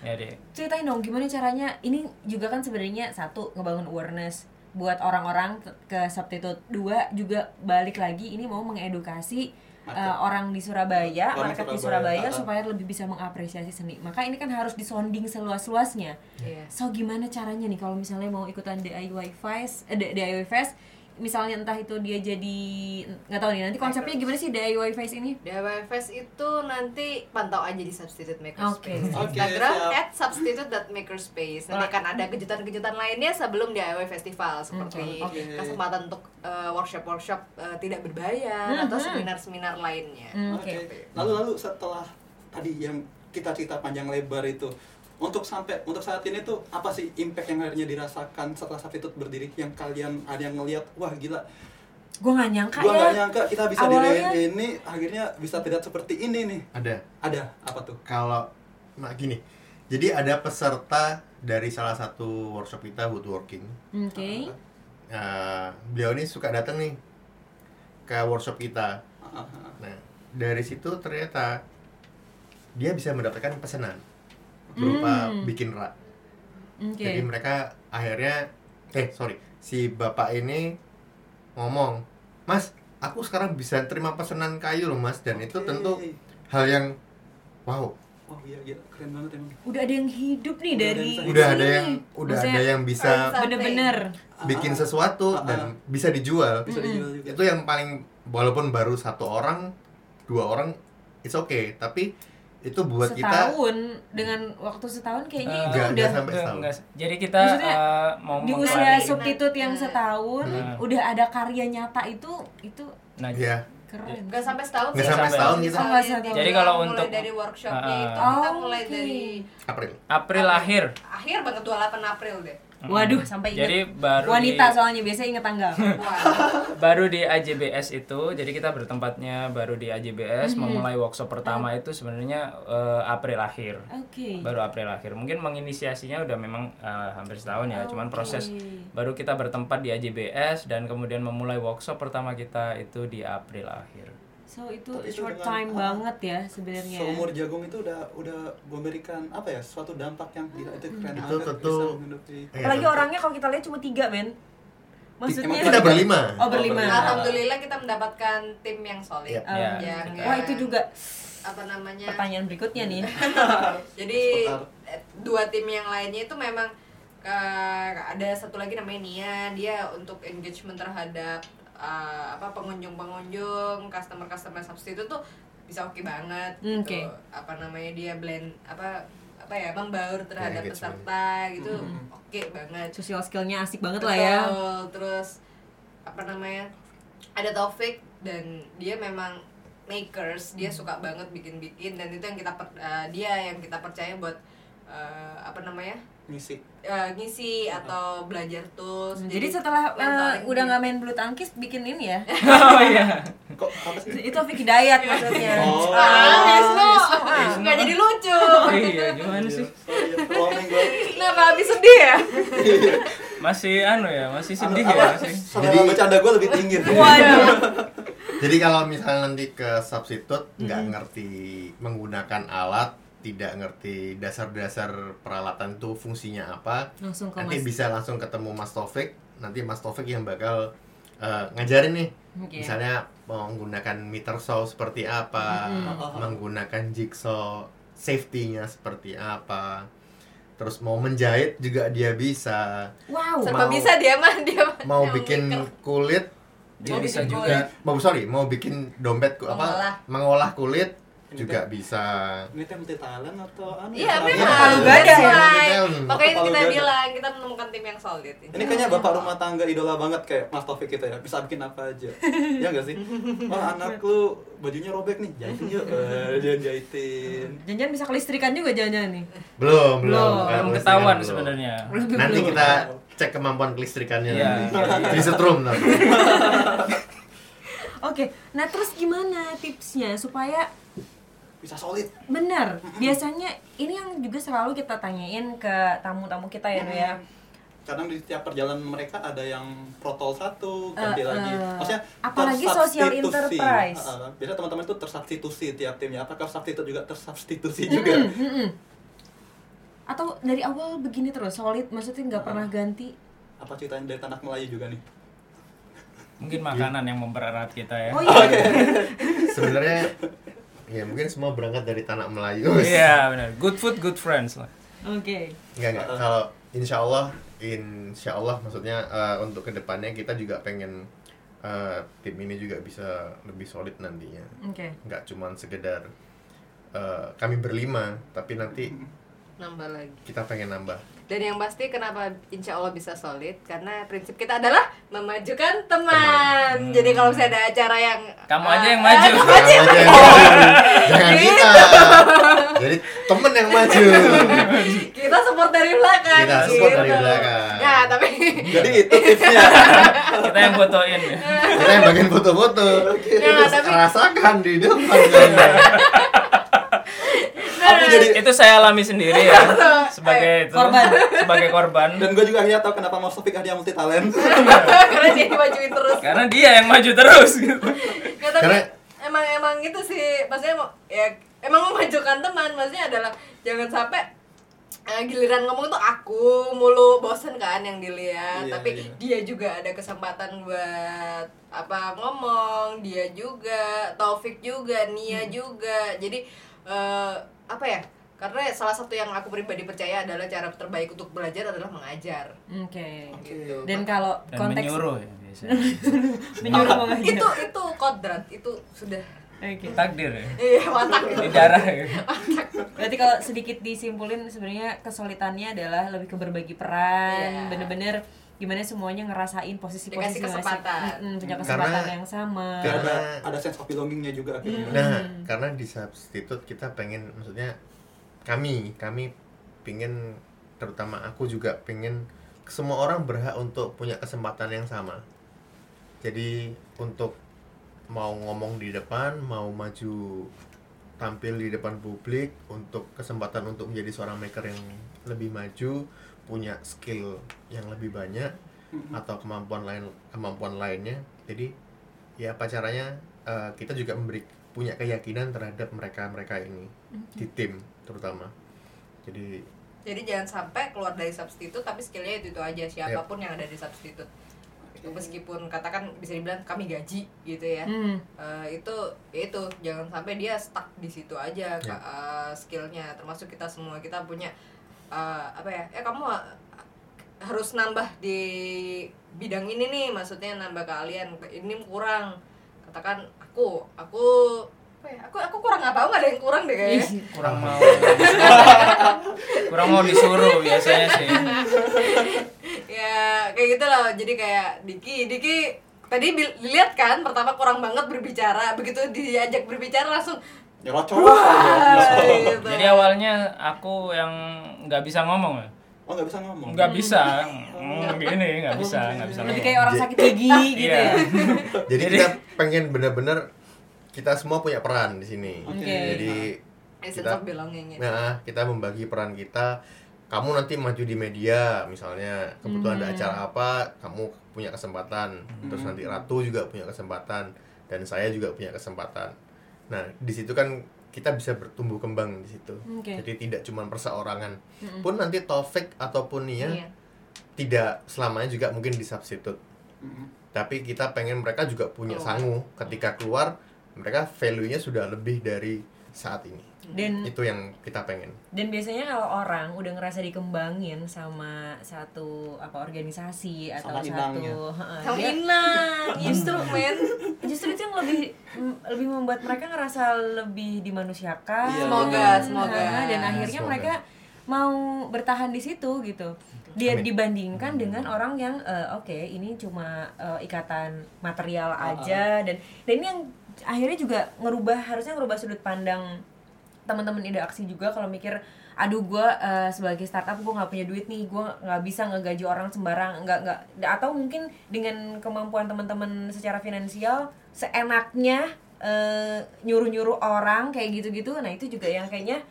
Ya deh ceritain dong gimana caranya? Ini juga kan sebenarnya satu ngebangun awareness buat orang-orang ke substitute dua juga balik lagi ini mau mengedukasi. Uh, orang di Surabaya Orang market di Surabaya, Surabaya ah. supaya lebih bisa mengapresiasi seni maka ini kan harus disonding seluas-luasnya Iya. so gimana caranya nih kalau misalnya mau ikutan DIY Fest eh, DIY Fest misalnya entah itu dia jadi nggak tahu nih nanti konsepnya gimana sih DIY Fest ini DIY Fest itu nanti pantau aja di Substitute Makerspace Oke. Oke, Instagram siap. at substitute.makerspace Nanti akan ada kejutan-kejutan lainnya sebelum DIY Festival Seperti Oke. kesempatan untuk uh, workshop-workshop uh, tidak berbayar Atau seminar-seminar lainnya Hmm, Oke. oke Lalu lalu setelah tadi yang kita cerita panjang lebar itu untuk sampai untuk saat ini tuh apa sih impact yang akhirnya dirasakan setelah substitute berdiri? Yang kalian ada yang ngelihat wah gila. Gue nggak nyangka gua ya. nggak nyangka kita bisa Awalnya- diri ini akhirnya bisa terlihat seperti ini nih. Ada. ada. Apa tuh? Kalau nah gini, Jadi ada peserta dari salah satu workshop kita woodworking. Oke. Eh, beliau ini suka datang nih ke workshop kita. Ah, Nah, dari situ ternyata dia bisa mendapatkan pesanan berupa Hmm. bikin rak. Oke. Jadi mereka akhirnya eh sorry si bapak ini ngomong, Mas, aku sekarang bisa terima pesanan kayu loh Mas dan itu Oke. tentu hal yang wow Wah iya iya keren banget emang. Udah ada yang hidup nih Udah ada dari yang udah ada yang udah Maksudnya, ada yang bisa bener-bener bikin Ah, sesuatu Ah, dan ah. bisa dijual. bisa dijual juga. Itu yang paling walaupun baru satu orang, dua orang it's okay, tapi itu buat kita setahun dengan waktu setahun kayaknya Eh, itu Nggak- udah sampai Enggak, setahun. enggak. Jadi kita Maksudnya, eh, mau di usia substitut yang Nah. setahun Nah. udah ada karya nyata itu itu Nah, ya keren. Nggak sampai setahun Nggak sih. sampai setahun gitu. Oh, sampai. dia Jadi kalau mulai untuk- dari workshopnya Ah, itu kita Oh, mulai oke. dari April. April akhir. akhir banget 28 April deh. Waduh, sampai ingat Jadi baru wanita di, soalnya biasanya ingat tanggal. Baru di AJBS itu, jadi kita bertempatnya baru di AJBS Mhm. memulai workshop pertama itu sebenarnya eh, April akhir. Oke. Baru April akhir. Mungkin menginisiasinya udah memang eh, hampir setahun ya, cuman Oke. proses baru kita bertempat di AJBS dan kemudian memulai workshop pertama kita itu di April akhir. So itu Tapi itu short dengan- time ah, banget ya sebenarnya. Seumur jagung itu udah udah memberikan apa ya suatu dampak yang gila itu keren Itu banget tentu- bisa menghidupi. Iya, Apalagi tentu. orangnya kalau kita lihat cuma tiga men. Maksudnya Kita berlima. Oh berlima. Berlima. Alhamdulillah kita mendapatkan tim yang solid. Iya. Oh, Ya. Yang Wah itu juga apa namanya? pertanyaan berikutnya nih. Jadi Seputar. eh, dua tim yang lainnya itu memang eh, ada satu lagi namanya Nia, dia untuk engagement terhadap eh, apa pengunjung-pengunjung, customer-customer substitute tuh bisa oke banget Hmm, gitu. oke. Apa namanya dia blend apa apa ya membaur terhadap engagement. peserta gitu. Mhm. Oke banget. Sosial skillnya asik banget lah ya. Betul. Terus apa namanya? Ada Taufik dan dia memang makers, dia suka banget bikin-bikin dan itu yang kita per- eh, dia yang kita percaya buat eh, apa namanya? Misi. eh, ngisi atau belajar tools. Hmm, Jadi setelah eh, mentoring udah nggak main bulu tangkis bikin ini ya. oh iya. Kok apa sih? itu Vicky Dayat maksudnya. Oh. Ah, Wisnu, Ah. nggak jadi lucu. iya, gimana sih? Kenapa habis sedih ya? Masih anu ya, masih sedih ya masih. Selera bercanda gue lebih tinggi. Waduh. Jadi kalau misalnya nanti ke substitute nggak Mm-hmm. ngerti menggunakan alat, tidak ngerti dasar-dasar peralatan itu fungsinya apa, Langsung ke nanti Mas. bisa langsung ketemu Mas Taufik. Nanti Mas Taufik yang bakal eh, ngajarin nih, Oke. misalnya menggunakan meter saw seperti apa, Mm-mm. menggunakan jigsaw safety-nya seperti apa. Terus mau menjahit juga dia bisa. Wow. Serba Mau- bisa dia mah dia mah Mau bikin maker. kulit Dia Mau bisa bikin juga mau sorry mau bikin dompet Mengolah. apa mengolah kulit juga bisa Ini teh multi talent atau anu? Iya Apa? memang. Palu gada ya? Makanya gada. kita bilang kita menemukan tim yang solid. Ini kayaknya bapak rumah tangga idola banget kayak Mas Taufik kita ya. Bisa bikin apa aja. ya enggak sih? Wah, anak lu bajunya robek nih, jahitin yuk. Eh, dia jahitin. Jangan-jangan bisa kelistrikan juga jangan-jangan nih. belum belum Belum. Nggak ketahuan sebenarnya. nanti kita cek kemampuan kelistrikannya Iya. nanti di setrum nanti Oke, nah terus gimana tipsnya supaya Bisa solid. benar? Biasanya ini yang juga selalu kita tanyain ke tamu-tamu kita ya, Nu ya. Kadang di setiap perjalanan mereka ada yang protol satu, ganti Eh, lagi. eh. Maksudnya Apalagi social tersubstitusi. enterprise. Eh, eh. biasanya teman-teman itu tersubstitusi tiap timnya. Apakah substitut juga tersubstitusi juga? Mm-mm. Atau dari awal begini terus solid, maksudnya nggak pernah ganti? Apa ceritanya dari tanah Melayu juga nih? Mungkin makanan yang mempererat kita ya. Oh iya. sebenarnya ya mungkin semua berangkat dari tanah Melayu Iya benar. Good food, good friends lah. Oke. Enggak enggak. Kalau insya Allah, insya Allah maksudnya eh, untuk ke depannya kita juga pengen eh, tim ini juga bisa lebih solid nantinya. Oke. Nggak cuman sekedar eh, kami berlima, tapi nanti Nambah lagi. kita pengen nambah. Dan yang pasti kenapa insya Allah bisa solid karena prinsip kita adalah memajukan teman. Jadi kalau misalnya ada acara yang Kamu eh, aja yang maju. kamu aja yang Jangan, maju. jangan kita. Jadi temen yang maju. kita support dari belakang. Kita support dari gitu. belakang. Ya tapi Jadi itu tipsnya. Kita yang fotoin ya. Kita yang bagian foto-foto. Ya, tapi- rasakan di depan. Aku jadi itu saya alami sendiri ya sebagai itu, Korban. sebagai korban. Dan gue juga akhirnya tahu kenapa Mas Taufik dia multi talent. karena dia dimajuin terus. Karena dia yang maju terus. Gitu Ya, tapi Karena- emang emang itu sih. Maksudnya mau ya emang memajukan teman. Maksudnya adalah jangan sampai eh, giliran ngomong tuh aku mulu bosen kan yang dilihat. Iya, tapi iya. dia juga ada kesempatan buat apa ngomong. Dia juga Taufik juga Nia juga. Jadi eh, apa ya karena salah satu yang aku pribadi percaya adalah cara terbaik untuk belajar adalah mengajar Oke. Gitu. Dan kalau dan konteks menyuruh ya biasanya menyuruh mengajar. itu itu kodrat itu sudah Oke. takdir ya iya watak di darah ya. Berarti kalau sedikit disimpulin sebenarnya kesulitannya adalah lebih ke berbagi peran, Iya. bener-bener gimana semuanya ngerasain posisi-posisi Dikasih kesempatan. masing- Mm-mm, punya Karena- kesempatan yang sama. Karena- ada sense of belongingnya juga akhirnya. Nah, karena di substitute kita pengen maksudnya kami kami pingin terutama aku juga pengen semua orang berhak untuk punya kesempatan yang sama. Jadi untuk mau ngomong di depan, mau maju tampil di depan publik untuk kesempatan untuk menjadi seorang maker yang lebih maju, punya skill yang lebih banyak atau kemampuan lain kemampuan lainnya. Jadi ya apa caranya eh, kita juga memberi punya keyakinan terhadap mereka-mereka ini di tim terutama. Jadi Jadi jangan sampai keluar dari substitut tapi skillnya itu itu aja siapa pun yang ada di substitut. Meskipun katakan bisa dibilang kami gaji gitu ya. Hmm. Eh, itu ya itu jangan sampai dia stuck di situ aja. Kak, eh, skillnya termasuk kita semua kita punya eh, apa ya? Eh kamu eh, harus nambah di bidang ini nih maksudnya nambah kalian ini kurang. Katakan aku aku apa ya? Aku aku kurang apa? Nggak ada yang kurang deh kayaknya. Kurang mau. Kurang mau disuruh biasanya sih. Ya kayak gitu loh. Jadi kayak Diki Diki tadi dilihat kan pertama kurang banget berbicara. Begitu diajak berbicara langsung Nyerocos aja. gitu. jadi awalnya aku yang nggak bisa ngomong ya Oh nggak bisa ngomong. nggak bisa Hmm, gini nggak bisa nggak bisa Lebih kayak orang sakit gigi gitu Iya. ya. jadi kita pengen bener-bener kita semua punya peran di sini. Oke. Jadi kita ya. Nah, kita membagi peran kita. Kamu nanti maju di media, misalnya kebetulan ada acara apa, kamu punya kesempatan. Terus nanti Ratu juga punya kesempatan dan saya juga punya kesempatan. Nah, di situ kan kita bisa bertumbuh kembang di situ. Oke. Jadi tidak cuma perseorangan. Pun nanti Taufik ataupun Nia Iya. tidak selamanya juga mungkin di substitute. Mm-mm. Tapi kita pengen mereka juga punya Keluar. sangu ketika keluar mereka value-nya sudah lebih dari saat ini. Dan Itu yang kita pengen. dan biasanya kalau orang udah ngerasa dikembangin sama satu apa organisasi atau Sama satu. Heeh, Sama dia- Inang, justru men. justru itu yang lebih lebih membuat mereka ngerasa lebih dimanusiakan Iya. Semoga, semoga. Nah, dan akhirnya Semoga. mereka mau bertahan di situ gitu dia Amin. dibandingkan dengan orang yang eh, oke ini cuma eh, ikatan material aja dan dan ini yang akhirnya juga ngerubah harusnya ngerubah sudut pandang teman-teman ide aksi juga kalau mikir aduh gue sebagai startup gue nggak punya duit nih gue nggak bisa ngegaji orang sembarang nggak nggak. Atau mungkin dengan kemampuan teman-teman secara finansial seenaknya eh, nyuruh-nyuruh orang kayak gitu-gitu. Nah itu juga yang kayaknya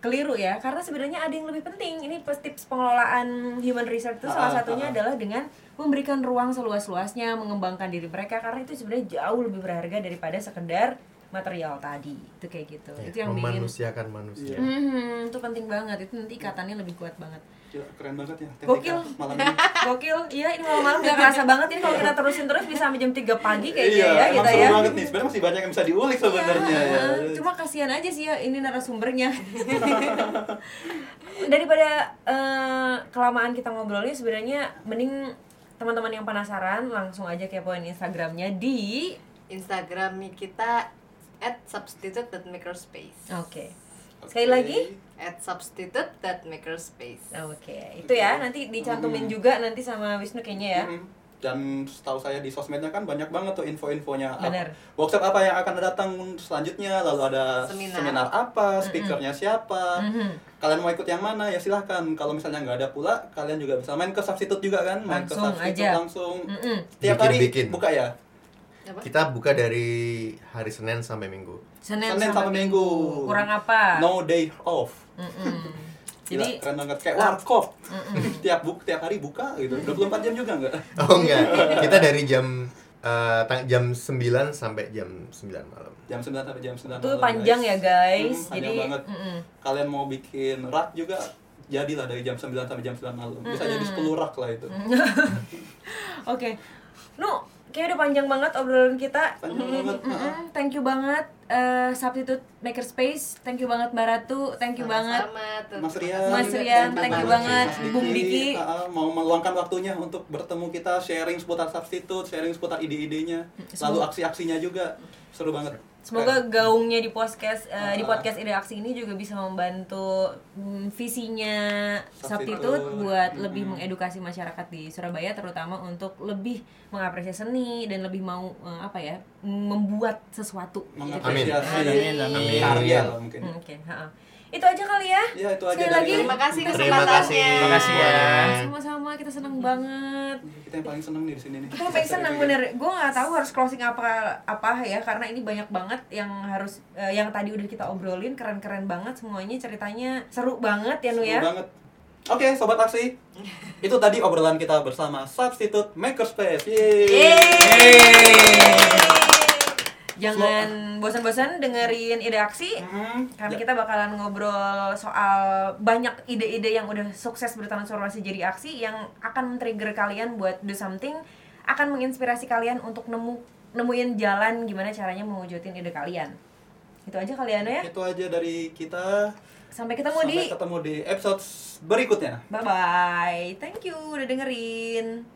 keliru ya karena sebenarnya ada yang lebih penting. Ini tips pengelolaan human resource itu salah Ah, satunya ah, ah. adalah dengan memberikan ruang seluas-luasnya mengembangkan diri mereka karena itu sebenarnya jauh lebih berharga daripada sekedar material tadi itu kayak gitu Ya, itu yang bikin memanusiakan manusia. Mhm, itu penting banget itu nanti ikatannya lebih kuat banget Gila, keren banget ya. TTK Gokil. Malam ini. gokil iya ini malam-malam gak kerasa banget ini kalau kita terusin terus bisa sampai jam 3 pagi kayaknya iya, ya emang kita seru ya banget nih. Sebenarnya masih banyak yang bisa diulik sebenarnya Iya, ya. Cuma kasihan aja sih ya ini narasumbernya. Daripada eh, kelamaan kita ngobrolnya sebenarnya mending teman-teman yang penasaran langsung aja kepoin Instagramnya di Instagram kita at substitute.makerspace Oke. Sekali lagi? at substitute.makerspace Oke, itu ya nanti dicantumin juga nanti sama Wisnu kayaknya ya. Mm. Dan setahu saya di sosmednya kan banyak banget tuh info-infonya. Workshop apa yang akan datang selanjutnya, lalu ada Seminar. apa, speakernya siapa. Mhm. Kalian mau ikut yang mana ya silahkan. Kalau misalnya nggak ada pula, kalian juga bisa main ke substitute juga kan, main Langsung ke substitute aja. langsung. Mm-mm. Tiap hari Bikin-bikin. buka ya. Apa? kita buka dari hari Senin sampai Minggu. Senin, Senin sama, sampai minggu. Minggu. Kurang apa? No day off. Mm-mm. Gila, Jadi keren banget kayak warkop. tiap buk tiap hari buka gitu. 24 jam juga enggak? Oh enggak, kita dari jam eh, tang- jam 9 sampai jam 9 malam. Jam 9 sampai jam 9 itu malam, panjang guys. ya guys. Hmm, Jadi panjang banget. mm-mm. Kalian mau bikin rak juga jadilah dari jam 9 sampai jam 9 malam. Bisa jadi 10 rak lah itu. Oke. Nu, kayak udah panjang banget obrolan kita. Panjang banget. Mm-mm. Thank you banget eh, Substitute Makerspace. Thank you banget Mbak Ratu. Thank you banget. Sama-sama. Mas Rian, Mas Rian, thank you banget. Mas Bung Diki. Ah, mau meluangkan waktunya untuk bertemu kita, sharing seputar substitute, sharing seputar ide-idenya, lalu aksi-aksinya juga seru banget. Semoga gaungnya di podcast eh, di podcast Ide Aksi ini juga bisa membantu mm, visinya Substitute. Substitute buat lebih mengedukasi masyarakat di Surabaya terutama untuk lebih mengapresiasi seni dan lebih mau eh, apa ya membuat sesuatu. gitu. mengapresiasi Amin, amin. karya lah mungkin. Hmm, Oke. Itu aja kali ya. Ya itu aja Sekali dari lagi. Terima kasih Terima kesempatannya. kasih. Terima kasih ya. Sama-sama kita senang banget. Kita yang paling seneng nih di sini nih. Kita paling senang bener. Gue nggak tahu harus closing apa apa ya karena ini banyak banget yang harus eh, yang tadi udah kita obrolin keren-keren banget semuanya ceritanya seru banget ya Nu Seru ya. banget. Oke, sobat aksi. Itu tadi obrolan kita bersama Substitute Makerspace. Yeay. Jangan bosan-bosan dengerin ide aksi Hmm, karena kita bakalan ngobrol soal banyak ide-ide yang udah sukses bertransformasi jadi aksi yang akan men-trigger kalian buat do something, akan menginspirasi kalian untuk nemu nemuin jalan gimana caranya mewujudin ide kalian. Itu aja kalian ya. Itu aja dari kita. Sampai ketemu Sampai di ketemu di episode berikutnya. Bye bye. Thank you udah dengerin.